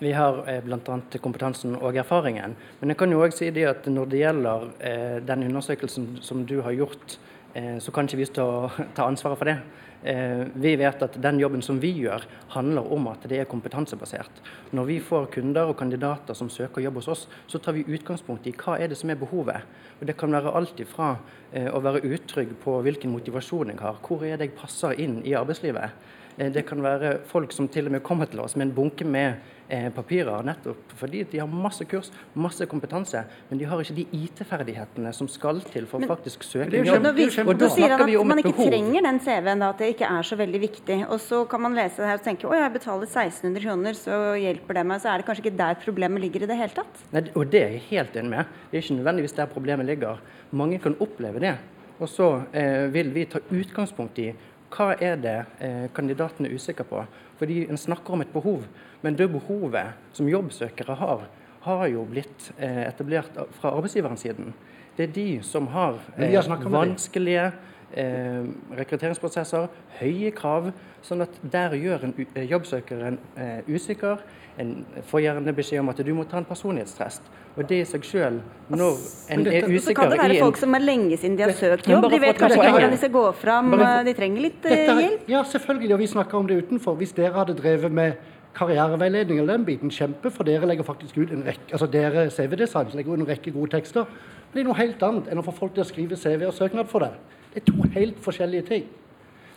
Vi har eh, bl.a. kompetansen og erfaringen. Men jeg kan jo òg si at når det gjelder eh, den undersøkelsen som du har gjort, så kan ikke vi stå, ta ansvaret for det. Eh, vi vet at den jobben som vi gjør, handler om at det er kompetansebasert. Når vi får kunder og kandidater som søker jobb hos oss, så tar vi utgangspunkt i hva er det som er behovet. Og Det kan være alt ifra eh, å være utrygg på hvilken motivasjon jeg har, hvor er det jeg passer inn i arbeidslivet. Eh, det kan være folk som til og med kommer til oss med en bunke med Eh, papirer, nettopp fordi de har masse kurs, masse kompetanse, men de har ikke de IT-ferdighetene som skal til for å faktisk søke en jobb. Og da snakker vi om et behov. Man ikke trenger den CV-en, at det ikke er så veldig viktig. Og så kan man lese det her og tenke å jeg betaler 1600 kroner, så hjelper det meg. Så er det kanskje ikke der problemet ligger i det hele tatt. Nei, og det er jeg helt enig med. Det er ikke nødvendigvis der problemet ligger. Mange kan oppleve det. Og så eh, vil vi ta utgangspunkt i hva er det eh, kandidaten er usikker på. Fordi en snakker om et behov. Men det behovet som jobbsøkere har, har jo blitt eh, etablert fra arbeidsgiverens siden. Det er de som har eh, vanskelige eh, rekrutteringsprosesser, høye krav. Sånn at der gjør en eh, jobbsøkeren eh, usikker. En får gjerne beskjed om at du må ta en personlighetstest. Og det i seg selv, når en er usikker Så kan det være folk som er lenge siden de har søkt jobb. De vet kanskje ikke hvordan de skal gå fram. De trenger litt hjelp. Ja, selvfølgelig. Og vi snakker om det utenfor. Hvis dere hadde drevet med karriereveiledning eller den biten, kjempe, for dere legger faktisk ut en rekke altså dere CV-design legger ut en rekke gode tekster. Men det er noe helt annet enn å få folk til å skrive CV og søknad for deg. Det er to helt forskjellige ting.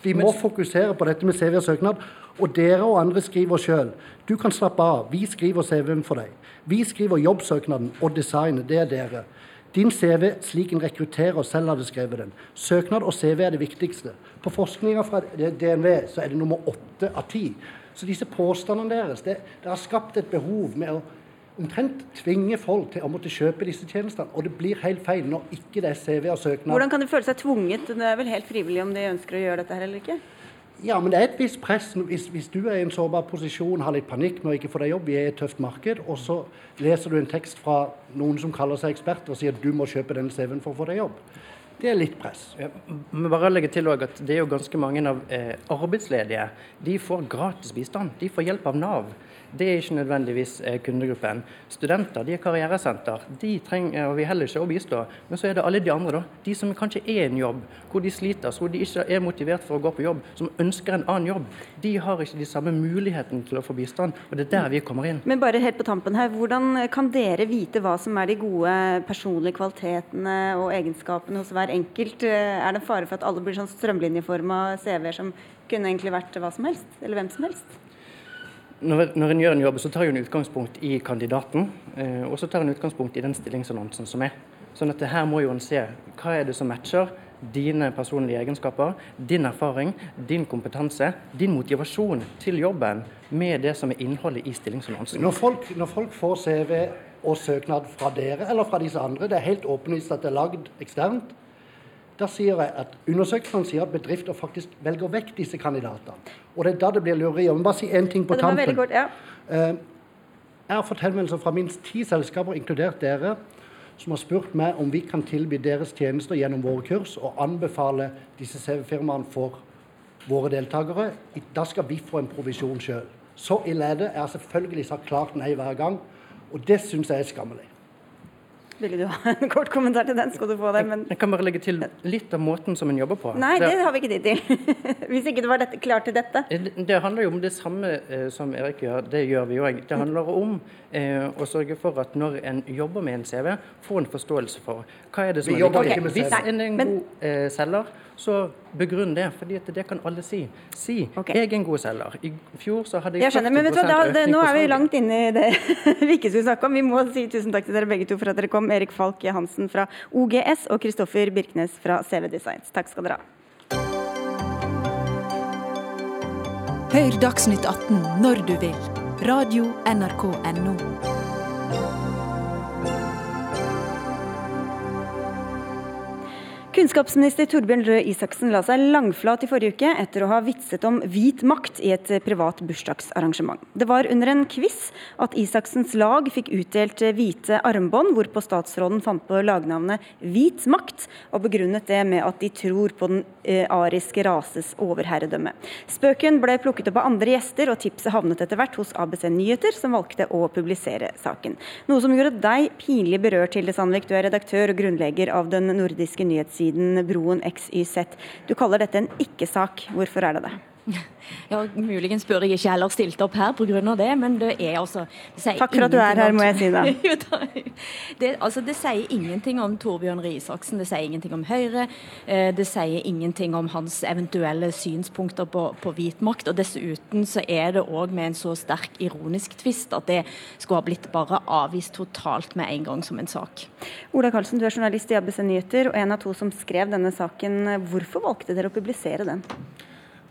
Vi må fokusere på dette med CV og søknad. Og dere og andre skriver sjøl. Du kan slappe av. Vi skriver CV-en for deg. Vi skriver jobbsøknaden og designet. Det er dere. Din CV slik en rekrutterer selv hadde skrevet den. Søknad og CV er det viktigste. På forskninga fra DNV så er det nummer åtte av ti. Så disse påstandene deres det, det har skapt et behov med å omtrent tvinger folk til å måtte kjøpe disse tjenestene. Og det blir helt feil når ikke det er CV og søknad. Hvordan kan de føle seg tvunget? Det er vel helt frivillig om de ønsker å gjøre dette her eller ikke? Ja, men det er et visst press. Hvis, hvis, du er i en sårbar posisjon, har litt panikk med å ikke få deg jobb, vi er i et tøft marked, og så leser du en tekst fra noen som kaller seg eksperter og sier at du må kjøpe den CV-en for å få deg jobb. Det er litt press. Ja, men bare legge til at Det er jo ganske mange av eh, arbeidsledige. De får gratis bistand. De får hjelp av Nav. Det er ikke nødvendigvis eh, kundegruppen. Studenter de er karrieresenter. De trenger vi heller ikke å bistå. Men så er det alle de andre, da. De som kanskje er en jobb, hvor de sliter, hvor de ikke er motivert for å gå på jobb, som ønsker en annen jobb. De har ikke de samme mulighetene til å få bistand. Og det er der vi kommer inn. Men bare helt på tampen her, hvordan kan dere vite hva som er de gode personlige kvalitetene og egenskapene hos hver enkelt? Er det en fare for at alle blir sånn strømlinjeforma CV-er som kunne egentlig vært hva som helst, eller hvem som helst? Når, når en gjør en jobb, så tar en utgangspunkt i kandidaten, eh, og så tar en utgangspunkt i den stillingsannonsen som er. Sånn at her må jo en se hva er det som matcher dine personlige egenskaper, din erfaring, din kompetanse, din motivasjon til jobben med det som er innholdet i stillingsannonsen. Når folk, når folk får CV og søknad fra dere eller fra disse andre, det er helt åpenlyst at det er lagd eksternt, da sier jeg at Undersøkelsene sier at bedrifter faktisk velger vekk disse kandidatene. Og det er da det blir lureri. Jeg må bare si én ting på tampen. Godt, ja. Eh, jeg har fått henvendelser fra minst ti selskaper, inkludert dere, som har spurt meg om vi kan tilby deres tjenester gjennom våre kurs og anbefale disse CV-firmaene for våre deltakere. Da skal vi få en provisjon sjøl. Så ille er det. Jeg har selvfølgelig sagt klart nei hver gang, og det syns jeg er skammelig. Ville du ha en kort kommentar til den? Skal du få det? Men... Jeg kan bare legge til litt av måten som en jobber på. Nei, det, det har vi ikke tid til. Hvis ikke du var dette, klar til dette. Det, det handler jo om det samme eh, som Erik gjør, det gjør vi òg. Det handler om eh, å sørge for at når en jobber med en CV, får en forståelse for hva er det som vi er viktig. Hvis en er en god eh, selger, så begrunn det, for det kan alle si. Si okay. 'jeg er en god selger'. I fjor så hadde jeg, jeg 40 men vet du, da, det, Nå er vi langt inne i det vi ikke skulle snakke om. Vi må si tusen takk til dere begge to for at dere kom. Erik Falk Hansen fra OGS og Kristoffer Birknes fra CV Designs. Takk skal dere ha. Hør Dagsnytt 18 når du vil. Radio NRK Radio.nrk.no. Kunnskapsminister Torbjørn Røe Isaksen la seg langflat i forrige uke etter å ha vitset om hvit makt i et privat bursdagsarrangement. Det var under en quiz at Isaksens lag fikk utdelt hvite armbånd, hvorpå statsråden fant på lagnavnet Hvit makt, og begrunnet det med at de tror på den eh, ariske rases overherredømme. Spøken ble plukket opp av andre gjester, og tipset havnet etter hvert hos ABC Nyheter, som valgte å publisere saken. Noe som gjorde deg pinlig berørt, Hilde Sandvik. Du er redaktør og grunnlegger av den nordiske nyhetssiden nettsiden Broen XYZ. Du kaller dette en ikke-sak. Hvorfor er det det? Ja, Muligens burde jeg ikke heller stilt opp her pga. det, men det er altså det Takk for at du er her, må jeg si da. det, altså, det sier ingenting om Torbjørn Røe Isaksen, det sier ingenting om Høyre. Eh, det sier ingenting om hans eventuelle synspunkter på, på hvit makt. Og dessuten så er det òg med en så sterk ironisk tvist at det skulle ha blitt bare avvist totalt med en gang som en sak. Ola Karlsen, du er journalist i ABC Nyheter og en av to som skrev denne saken. Hvorfor valgte dere å publisere den?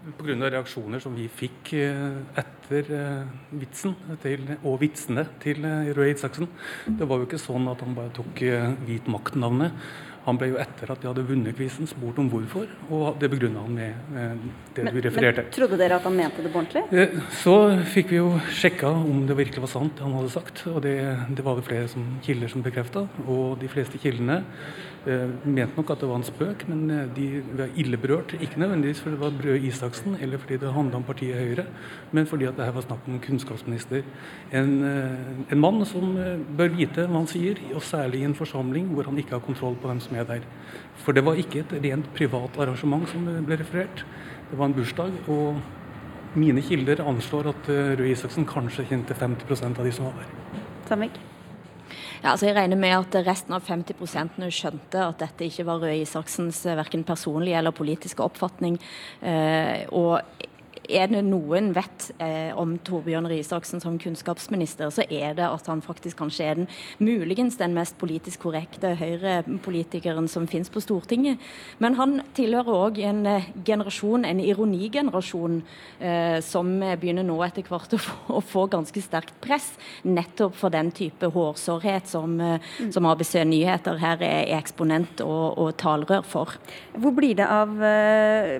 Pga. reaksjoner som vi fikk eh, etter eh, vitsen til, og vitsene til eh, Røe Isaksen. Det var jo ikke sånn at han bare tok hvit makt-navnet. Han ble jo etter at de hadde vunnet quizen spurt om hvorfor, og det begrunna han med det men, du refererte. Men Trodde dere at han mente det på ordentlig? Så fikk vi jo sjekka om det virkelig var sant det han hadde sagt, og det, det var det flere som, kilder som bekrefta. Og de fleste kildene mente nok at det var en spøk, men eh, de var ille berørt. Ikke nødvendigvis fordi det var Brød Isaksen eller fordi det handla om partiet Høyre, men fordi at det her var snakk om kunnskapsminister. En, eh, en, mann som bør vite hva han sier, og særlig i en forsamling hvor han ikke har kontroll på hvem som er der. For det var ikke et rent privat arrangement som ble referert. Det var en bursdag. og mine kilder anslår at Røe Isaksen kanskje kjente 50% av de som var der. Samvik. Ja, altså jeg regner med at resten av 50% skjønte at dette ikke var Røe Isaksens eh, verken personlige eller politiske oppfatning. Eh, og er det noen vet eh, om Torbjørn Røe Isaksen som kunnskapsminister, så er det at han faktisk kanskje er den muligens den mest politisk korrekte Høyre-politikeren som finnes på Stortinget. Men han tilhører òg en eh, generasjon, en ironigenerasjon, eh, som begynner nå etter hvert å få, å få, ganske sterkt press, nettopp for den type hårsårhet som, eh, som ABC Nyheter her er eksponent og, og talerør for. Hvor blir det av eh,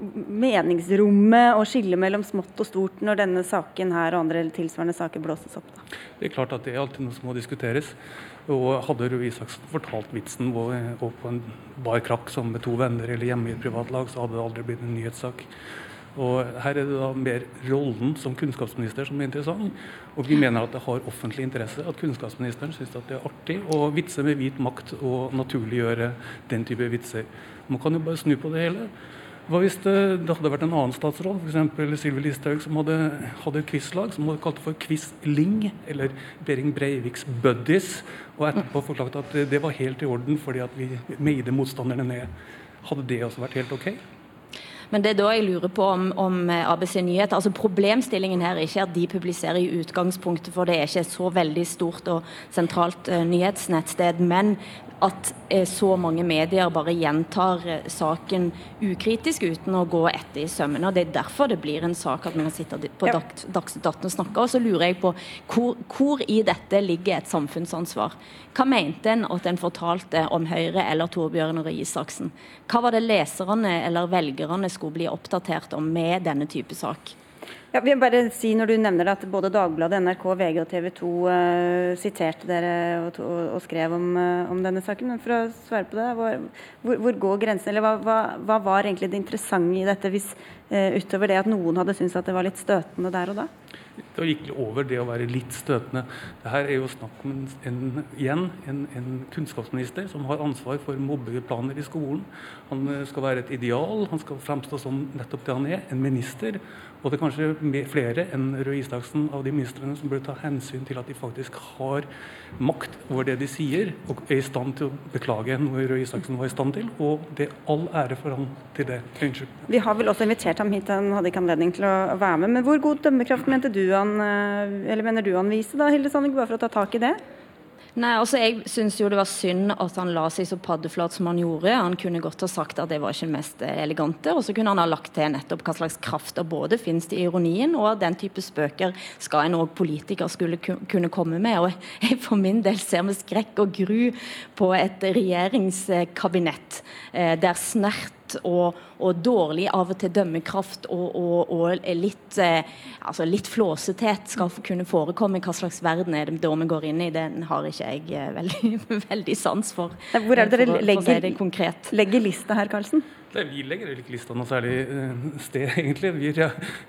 meningsrommet å skille mellom smått og stort når denne saken her og andre tilsvarende saker blåses opp? Da? Det er klart at det er alltid noe som må diskuteres. Og Hadde Røe Isaksen fortalt vitsen på en bar krakk som med to venner eller hjemme i et privatlag, så hadde det aldri blitt en nyhetssak. Og Her er det da mer rollen som kunnskapsminister som er interessant. Og vi mener at det har offentlig interesse at kunnskapsministeren syns det er artig å vitse med hvit makt og naturliggjøre den type vitser. Man kan jo bare snu på det hele. Hva hvis det, det hadde vært en annen statsråd, f.eks. Sylvi Listhaug, som hadde, hadde et quizlag som hadde kalt for Quizling, eller Behring Breiviks Buddies, og etterpå forklart at det var helt i orden fordi at vi meide motstanderne ned. Hadde det også vært helt OK? Men det er da jeg lurer på om, om eh, ABC Nyheter altså Problemstillingen her er ikke at de publiserer i utgangspunktet, for det er ikke et så veldig stort og sentralt uh, nyhetsnettsted. Men at eh, så mange medier bare gjentar eh, saken ukritisk uten å gå etter i sømmene. og Det er derfor det blir en sak at vi kan sitte på ja. Dagsnytt 18 og snakke. Og så lurer jeg på hvor, hvor, i dette ligger et samfunnsansvar? Hva mente en at en fortalte om Høyre eller Torbjørn Røe Isaksen? Hva var det leserne eller velgerne skulle bli oppdatert om med denne type sak? Ja, vil bare si når du nevner at både Dagbladet, NRK, VG og TV 2 uh, eh, siterte dere og, og, og skrev om, uh, om, denne saken. Men for å svare på det, hvor, hvor, hvor går grensen? Eller hva, hva, hva, var egentlig det interessante i dette, hvis, uh, utover det at noen hadde syntes at det var litt støtende der og da? Det gikk over det å være litt støtende. Det her er jo snakk om en, en, igjen en, en, kunnskapsminister som har ansvar for mobbeplaner i skolen. Han skal være et ideal, han skal fremstå som nettopp det han er, en minister. Og det er kanskje flere enn Røe Isaksen av de ministrene som burde ta hensyn til at de faktisk har makt over det de sier, og er i stand til å beklage noe Røe Isaksen var i stand til. Og det er all ære for han til det. Unnskyld. Vi har vel også invitert ham hit, han hadde ikke anledning til å være med. Men hvor god dømmekraft mente du han, eh, eller mener du han viste da, Hilde Sandvik, bare for å ta tak i det? Nei, altså Jeg syns jo det var synd at han la seg så paddeflat som han gjorde. Han kunne godt ha sagt at det var ikke det mest elegante, og så kunne han ha lagt til nettopp hva slags kraft det både finnes i ironien, og den type spøker skal en òg politiker skulle kunne komme med. Og jeg for min del ser med skrekk og gru på et regjeringskabinett eh, der snert og, og, dårlig av og til dømmekraft og, og, og litt, eh, altså litt flåsethet skal kunne forekomme. Hva slags verden er det da vi går inn i? Den har ikke jeg eh, veldig, veldig sans for. Hvor er det dere legger, si legger lista her, Karlsen? Nei, vi legger ikke lista noe særlig eh, sted, egentlig. Vi,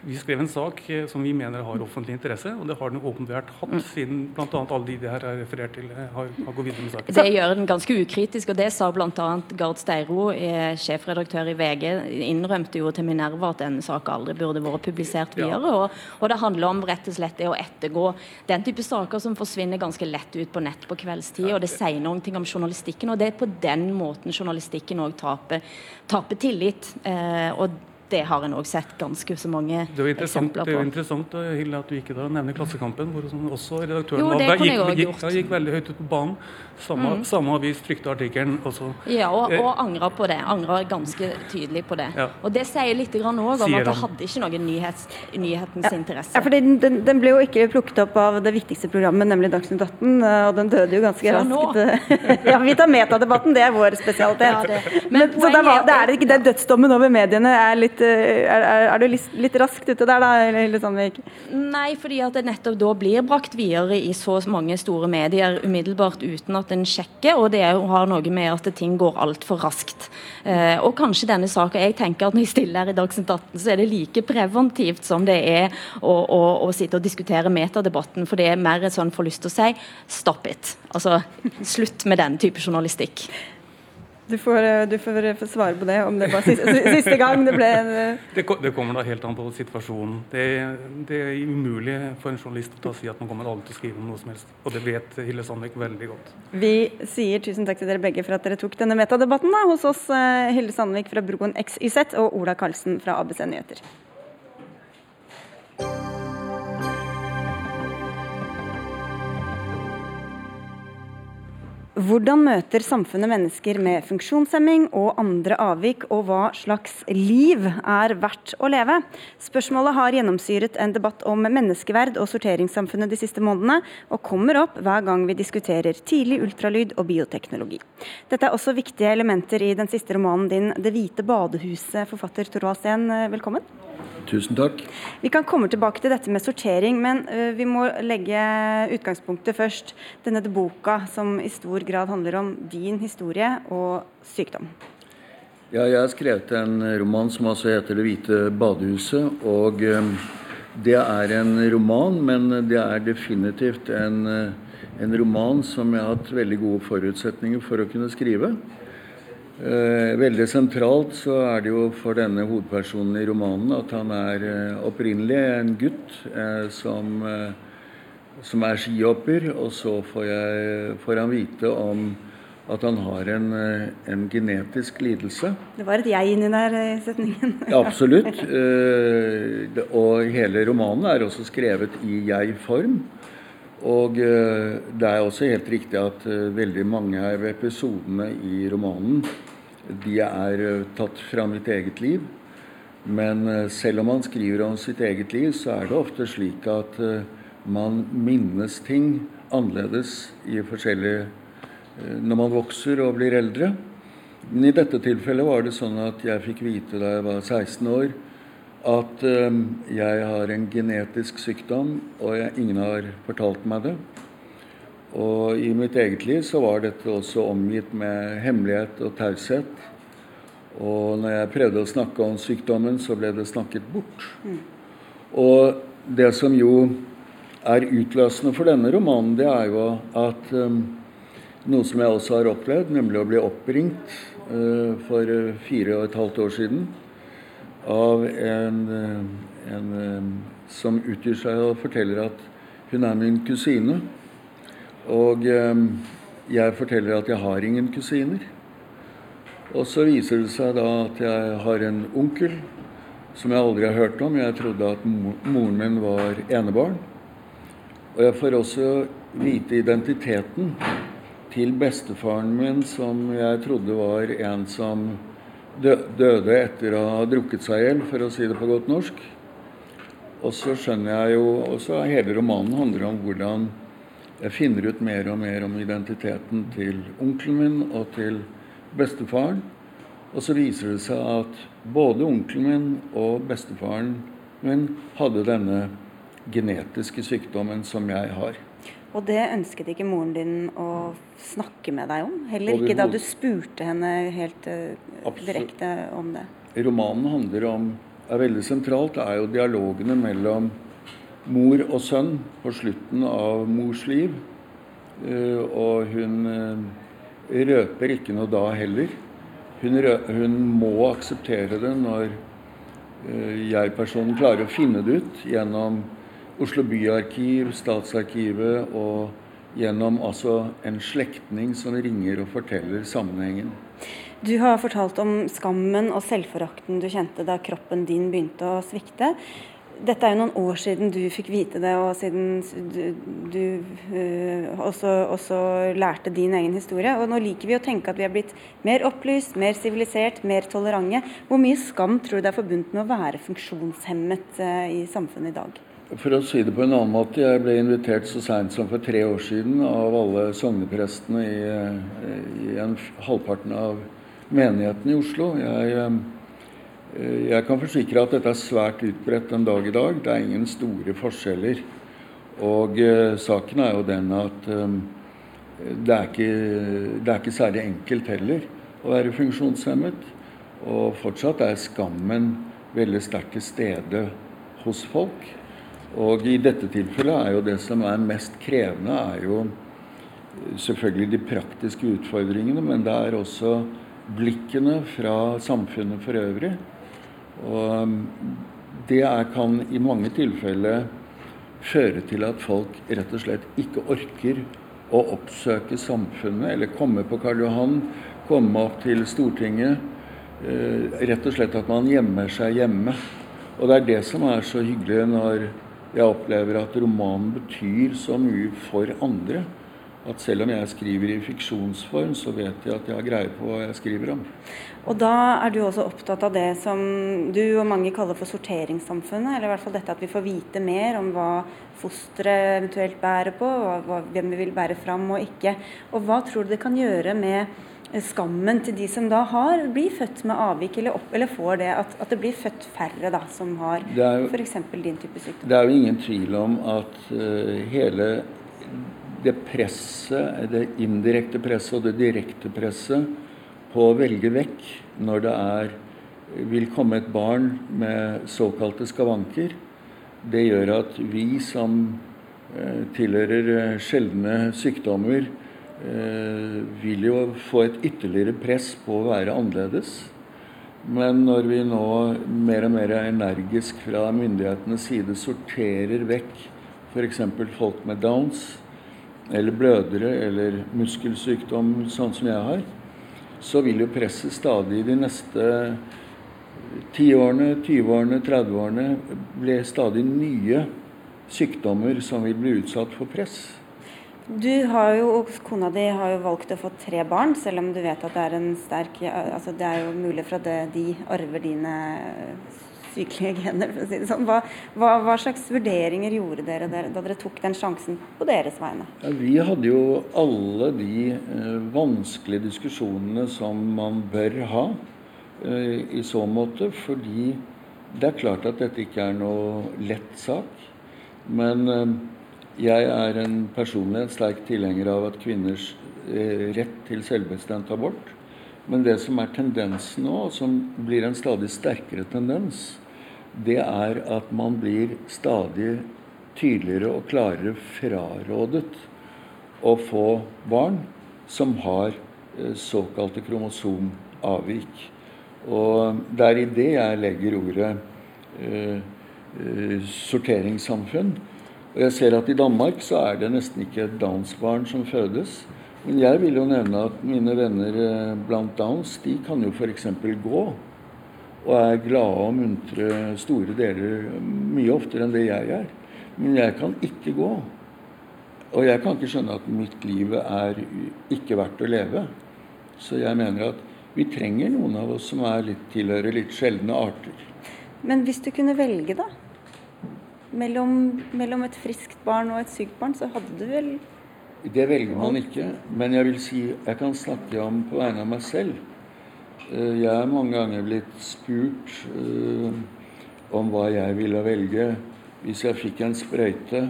vi, skrev en sak eh, som vi mener har offentlig interesse, og det har den åpenbart hatt, mm. siden bl.a. alle de det her er referert til, eh, har, har gått videre med saken. Det gjør den ganske ukritisk, og det sa bl.a. Gard Steiro, sjefredaktør i VG, innrømte jo til Minerva at denne saken aldri burde vært publisert videre. Ja. Og, og, det handler om rett og slett det å ettergå den type saker som forsvinner ganske lett ut på nett på kveldstid, og det sier noen ting om journalistikken, og det er på den måten journalistikken òg taper, taper skape tillit. Eh, og det har en òg sett ganske så mange eksempler på. Det er jo interessant Hilde, at du ikke da nevner Klassekampen, hvor også redaktøren jo, det gikk, gikk, gikk, gikk, veldig høyt ut på banen. Samme, mm. samme avis trykte artikkelen også. Ja, og, og angra på det. Angra ganske tydelig på det. Ja. Og det sier litt òg om at det hadde ikke noen nyhets, nyhetens ja. interesse. Ja, for den, den, den, ble jo ikke plukket opp av det viktigste programmet, nemlig Dagsnytt 18, og den døde jo ganske så raskt. ja, vi tar metadebatten, det er vår spesialitet. Ja, det. Men, Men, så da var, det er ikke det dødsdommen over mediene er litt eh, er, er, du litt, litt, raskt ute der, da? Eller sånn Nei, fordi at det nettopp da blir brakt videre i så mange store medier umiddelbart uten at en sjekker, og det har noe med at ting går altfor raskt. Eh, og kanskje denne saken Jeg tenker at når jeg stiller her i Dagsnytt 18, så er det like preventivt som det er å, å, å sitte og diskutere metadebatten, for det er mer sånn får lyst til å si stop it. Altså slutt med den type journalistikk. Du får, eh, du får, eh, svare på det, om det var siste, siste gang det ble eh, det, det, kommer da helt an på situasjonen. Det, det, er umulig for en journalist å si at man kommer aldri til å skrive om noe som helst. Og det vet Hille Sandvik veldig godt. Vi sier tusen takk til dere begge for at dere tok denne metadebatten da, hos oss, Hilde Sandvik fra Broen XYZ og Ola Karlsen fra ABC Nyheter. Hvordan møter samfunnet mennesker med funksjonshemming og andre avvik, og hva slags liv er verdt å leve? Spørsmålet har gjennomsyret en debatt om menneskeverd og sorteringssamfunnet de siste månedene, og kommer opp hver gang vi diskuterer tidlig ultralyd og bioteknologi. Dette er også viktige elementer i den siste romanen din 'Det hvite badehuset', forfatter Torvald Steen. Velkommen. Tusen takk. Vi kan komme tilbake til dette med sortering, men uh, vi må legge utgangspunktet først. Denne boka som i stor grad handler om din historie og sykdom. Ja, jeg har skrevet en roman som altså heter 'Det hvite badehuset'. og... Um, det er en roman, men det er definitivt en, en, roman som jeg har hatt veldig gode forutsetninger for å kunne skrive. Eh, veldig sentralt så er det jo for denne hovedpersonen i romanen at han er eh, opprinnelig en gutt eh, som, som, er skihopper, og så får, jeg, får han vite om at han har en, en, genetisk lidelse. Det var et jeg inni der i setningen. ja, absolutt. Og hele romanen er også skrevet i jeg-form. Og det er også helt riktig at veldig mange av episodene i romanen de er tatt fra mitt eget liv. Men selv om man skriver om sitt eget liv, så er det ofte slik at man minnes ting annerledes i forskjellige Eh, når man vokser og blir eldre. Men i dette tilfellet var det sånn at jeg fikk vite da jeg var 16 år, at jeg har en genetisk sykdom, og jeg, ingen har fortalt meg det. Og i mitt eget liv så var dette også omgitt med hemmelighet og taushet. Og når jeg prøvde å snakke om sykdommen, så ble det snakket bort. Mm. Og det som jo er utløsende for denne romanen, det er jo at um, noe som jeg også har opplevd, nemlig å bli oppringt uh, for fire og et halvt år siden av en, en en som utgir seg og forteller at hun er min kusine. Og jeg forteller at jeg har ingen kusiner. Og så viser det seg da at jeg har en onkel som jeg aldri har hørt om. Jeg trodde at moren min var enebarn. Og jeg får også vite identiteten til bestefaren min, som jeg trodde var en som døde etter å ha drukket seg i hjel, for å si det på godt norsk. Og så skjønner jeg jo Og så Hele romanen handler om hvordan jeg finner ut mer og mer om identiteten til onkelen min og til bestefaren. Og så viser det seg at både onkelen min og bestefaren min hadde denne genetiske sykdommen som jeg har. Og det ønsket ikke moren din å snakke med deg om? Heller ikke da du spurte henne helt uh, direkte om det? Romanen handler om er veldig sentralt, er jo dialogene mellom mor og sønn på slutten av mors liv. Uh, og hun uh, røper ikke noe da heller. Hun, hun må akseptere det når jeg-personen klarer å finne det ut gjennom Oslo byarkiv, Statsarkivet og gjennom altså en slektning som ringer og forteller sammenhengen. Du har fortalt om skammen og selvforakten du kjente da kroppen din begynte å svikte. Dette er jo noen år siden du fikk vite det, og siden du, du uh, også, også, lærte din egen historie. Og nå liker vi å tenke at vi er blitt mer opplyst, mer sivilisert, mer tolerante. Hvor mye skam tror du det er forbundet med å være funksjonshemmet uh, i samfunnet i dag? For å si det på en annen måte, jeg ble invitert så seint som for tre år siden av alle sogneprestene i, i en, halvparten av menigheten i Oslo. Jeg, eh, jeg, kan forsikre at dette er svært utbredt en dag i dag. Det er ingen store forskjeller. Og eh, saken er jo den at eh, det, er ikke, det er ikke særlig enkelt heller å være funksjonshemmet. Og fortsatt er skammen veldig sterkt til stede hos folk. Og i dette tilfellet er jo det som er mest krevende, er jo selvfølgelig de praktiske utfordringene, men det er også blikkene fra samfunnet for øvrig. Og det er, kan i mange tilfeller føre til at folk rett og slett ikke orker å oppsøke samfunnet eller komme på Karl Johan, komme opp til Stortinget. Eh, rett og slett at man gjemmer seg hjemme. Og det er det som er så hyggelig når jeg opplever at romanen betyr så mye for andre at selv om jeg skriver i fiksjonsform, så vet jeg at jeg har greie på hva jeg skriver om. Og da er du også opptatt av det som du og mange kaller for sorteringssamfunnet, eller i hvert fall dette at vi får vite mer om hva fosteret eventuelt bærer på, hva, hvem vi vil bære fram og ikke. Og hva tror du det kan gjøre med skammen til de som da har, blir født med avvik, eller, opp, eller får det, at, at, det blir født færre da, som har f.eks. din type sykdom? Det er jo ingen tvil om at uh, hele det presset, det indirekte presset og det direkte presset på å velge vekk når det er, vil komme et barn med såkalte skavanker, det gjør at vi som eh, tilhører uh, sjeldne sykdommer, Eh, vil jo få et ytterligere press på å være annerledes. Men når vi nå mer og mer energisk fra myndighetenes side sorterer vekk f.eks. folk med Downs, eller blødere, eller muskelsykdom, sånn som jeg har, så vil jo presset stadig de neste 10-årene, 20-årene, 30-årene bli stadig nye sykdommer som vil bli utsatt for press. Du har jo, og Kona di har jo valgt å få tre barn, selv om du vet at det er en sterk altså Det er jo mulig for at de arver dine sykelige gener, for å si det sånn. Hva, hva, hva slags vurderinger gjorde dere da dere tok den sjansen på deres vegne? Ja, vi hadde jo alle de eh, vanskelige diskusjonene som man bør ha eh, i så måte, fordi det er klart at dette ikke er noe lett sak. Men eh, jeg er en personlig sterk tilhenger av at kvinners eh, rett til selvbestemt abort. Men det som er tendensen nå, som blir en stadig sterkere tendens, det er at man blir stadig tydeligere og klarere frarådet å få barn som har eh, såkalte kromosomavvik. Og det er i det jeg legger ordet eh, eh sorteringssamfunn. Og jeg ser at i Danmark så er det nesten ikke et Downs-barn som fødes. Men jeg vil jo nevne at mine venner eh, blant Downs de kan jo f.eks. gå. Og er glade og muntre store deler mye oftere enn det jeg er. Men jeg kan ikke gå. Og jeg kan ikke skjønne at mitt liv er ikke verdt å leve. Så jeg mener at vi trenger noen av oss som er litt, tilhører litt sjeldne arter. Men hvis du kunne velge, da? mellom, mellom, et friskt barn og et sykt barn, så hadde du vel Det velger man ikke. Men jeg vil si jeg kan snakke om på vegne av meg selv. Eh, jeg er mange ganger blitt spurt uh, om hva jeg ville velge hvis jeg fikk en sprøyte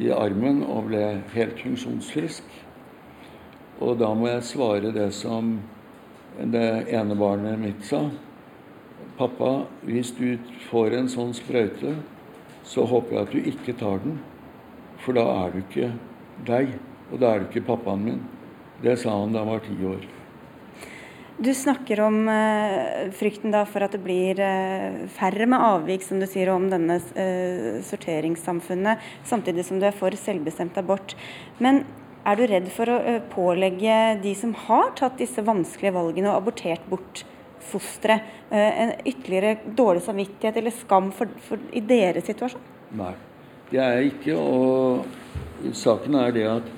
i armen og ble helt funksjonsfrisk. Og da må jeg svare det som det ene barnet mitt sa. Pappa, hvis du får en sånn sprøyte, så håper jeg at du ikke tar den. For da er du ikke deg, og da er du ikke pappaen min. Det sa han da han var ti år. Du snakker om uh, frykten for at det blir uh, færre med avvik, som du sier, om denne uh, sorteringssamfunnet, samtidig som du er for selvbestemt abort. Men er du redd for å pålegge de som har tatt disse vanskelige valgene og abortert bort fosteret eh, en ytterligere dårlig samvittighet eller skam for, for, i deres situasjon? Nei, det er jeg ikke. Og saken er det at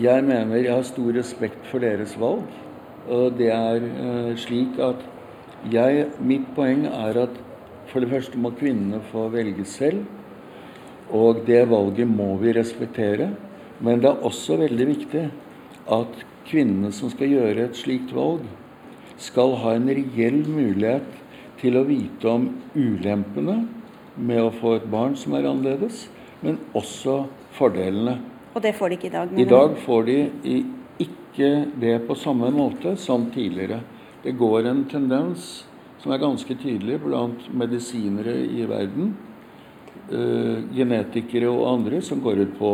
jeg mener jeg har stor respekt for deres valg. Og det er uh, slik at jeg Mitt poeng er at for det første må kvinnene få velge selv. Og det valget må vi respektere. Men det er også veldig viktig at kvinnene som skal gjøre et slikt valg, skal ha en reell mulighet til å vite om ulempene med å få et barn som er annerledes, men også fordelene. Og det får de ikke i dag? I dag får de ikke det på samme måte som tidligere. Det går en tendens som er ganske tydelig blant medisinere i verden, uh, genetikere og andre, som går, å,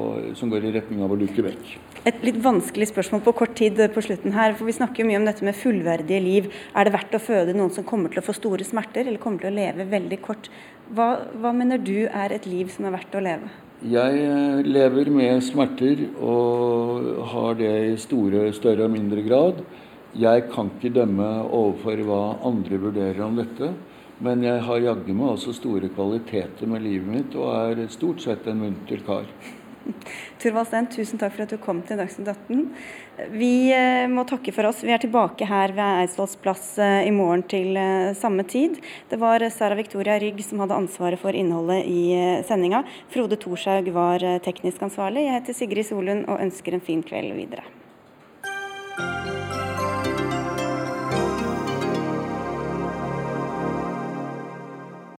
og, som går i retning av å luke vekk. Et litt vanskelig spørsmål på kort tid på slutten her. for Vi snakker jo mye om dette med fullverdige liv. Er det verdt å føde noen som kommer til å få store smerter, eller kommer til å leve veldig kort? Hva, hva mener du er et liv som er verdt å leve? Jeg eh, lever med smerter og har det i store, større og mindre grad. Jeg kan ikke dømme overfor hva andre vurderer om dette. Men jeg har jaggu meg også store kvaliteter med livet mitt og er stort sett en munter kar. Turvald Steen, tusen takk for at du kom til Dagsnytt 18. Vi eh, må takke for oss. Vi er tilbake her ved Eidsvolls plass eh, i morgen til eh, samme tid. Det var Sara Victoria Rygg som hadde ansvaret for innholdet i sendinga. Frode Thorshaug var teknisk ansvarlig. Jeg heter Sigrid Solund og ønsker en fin kveld videre.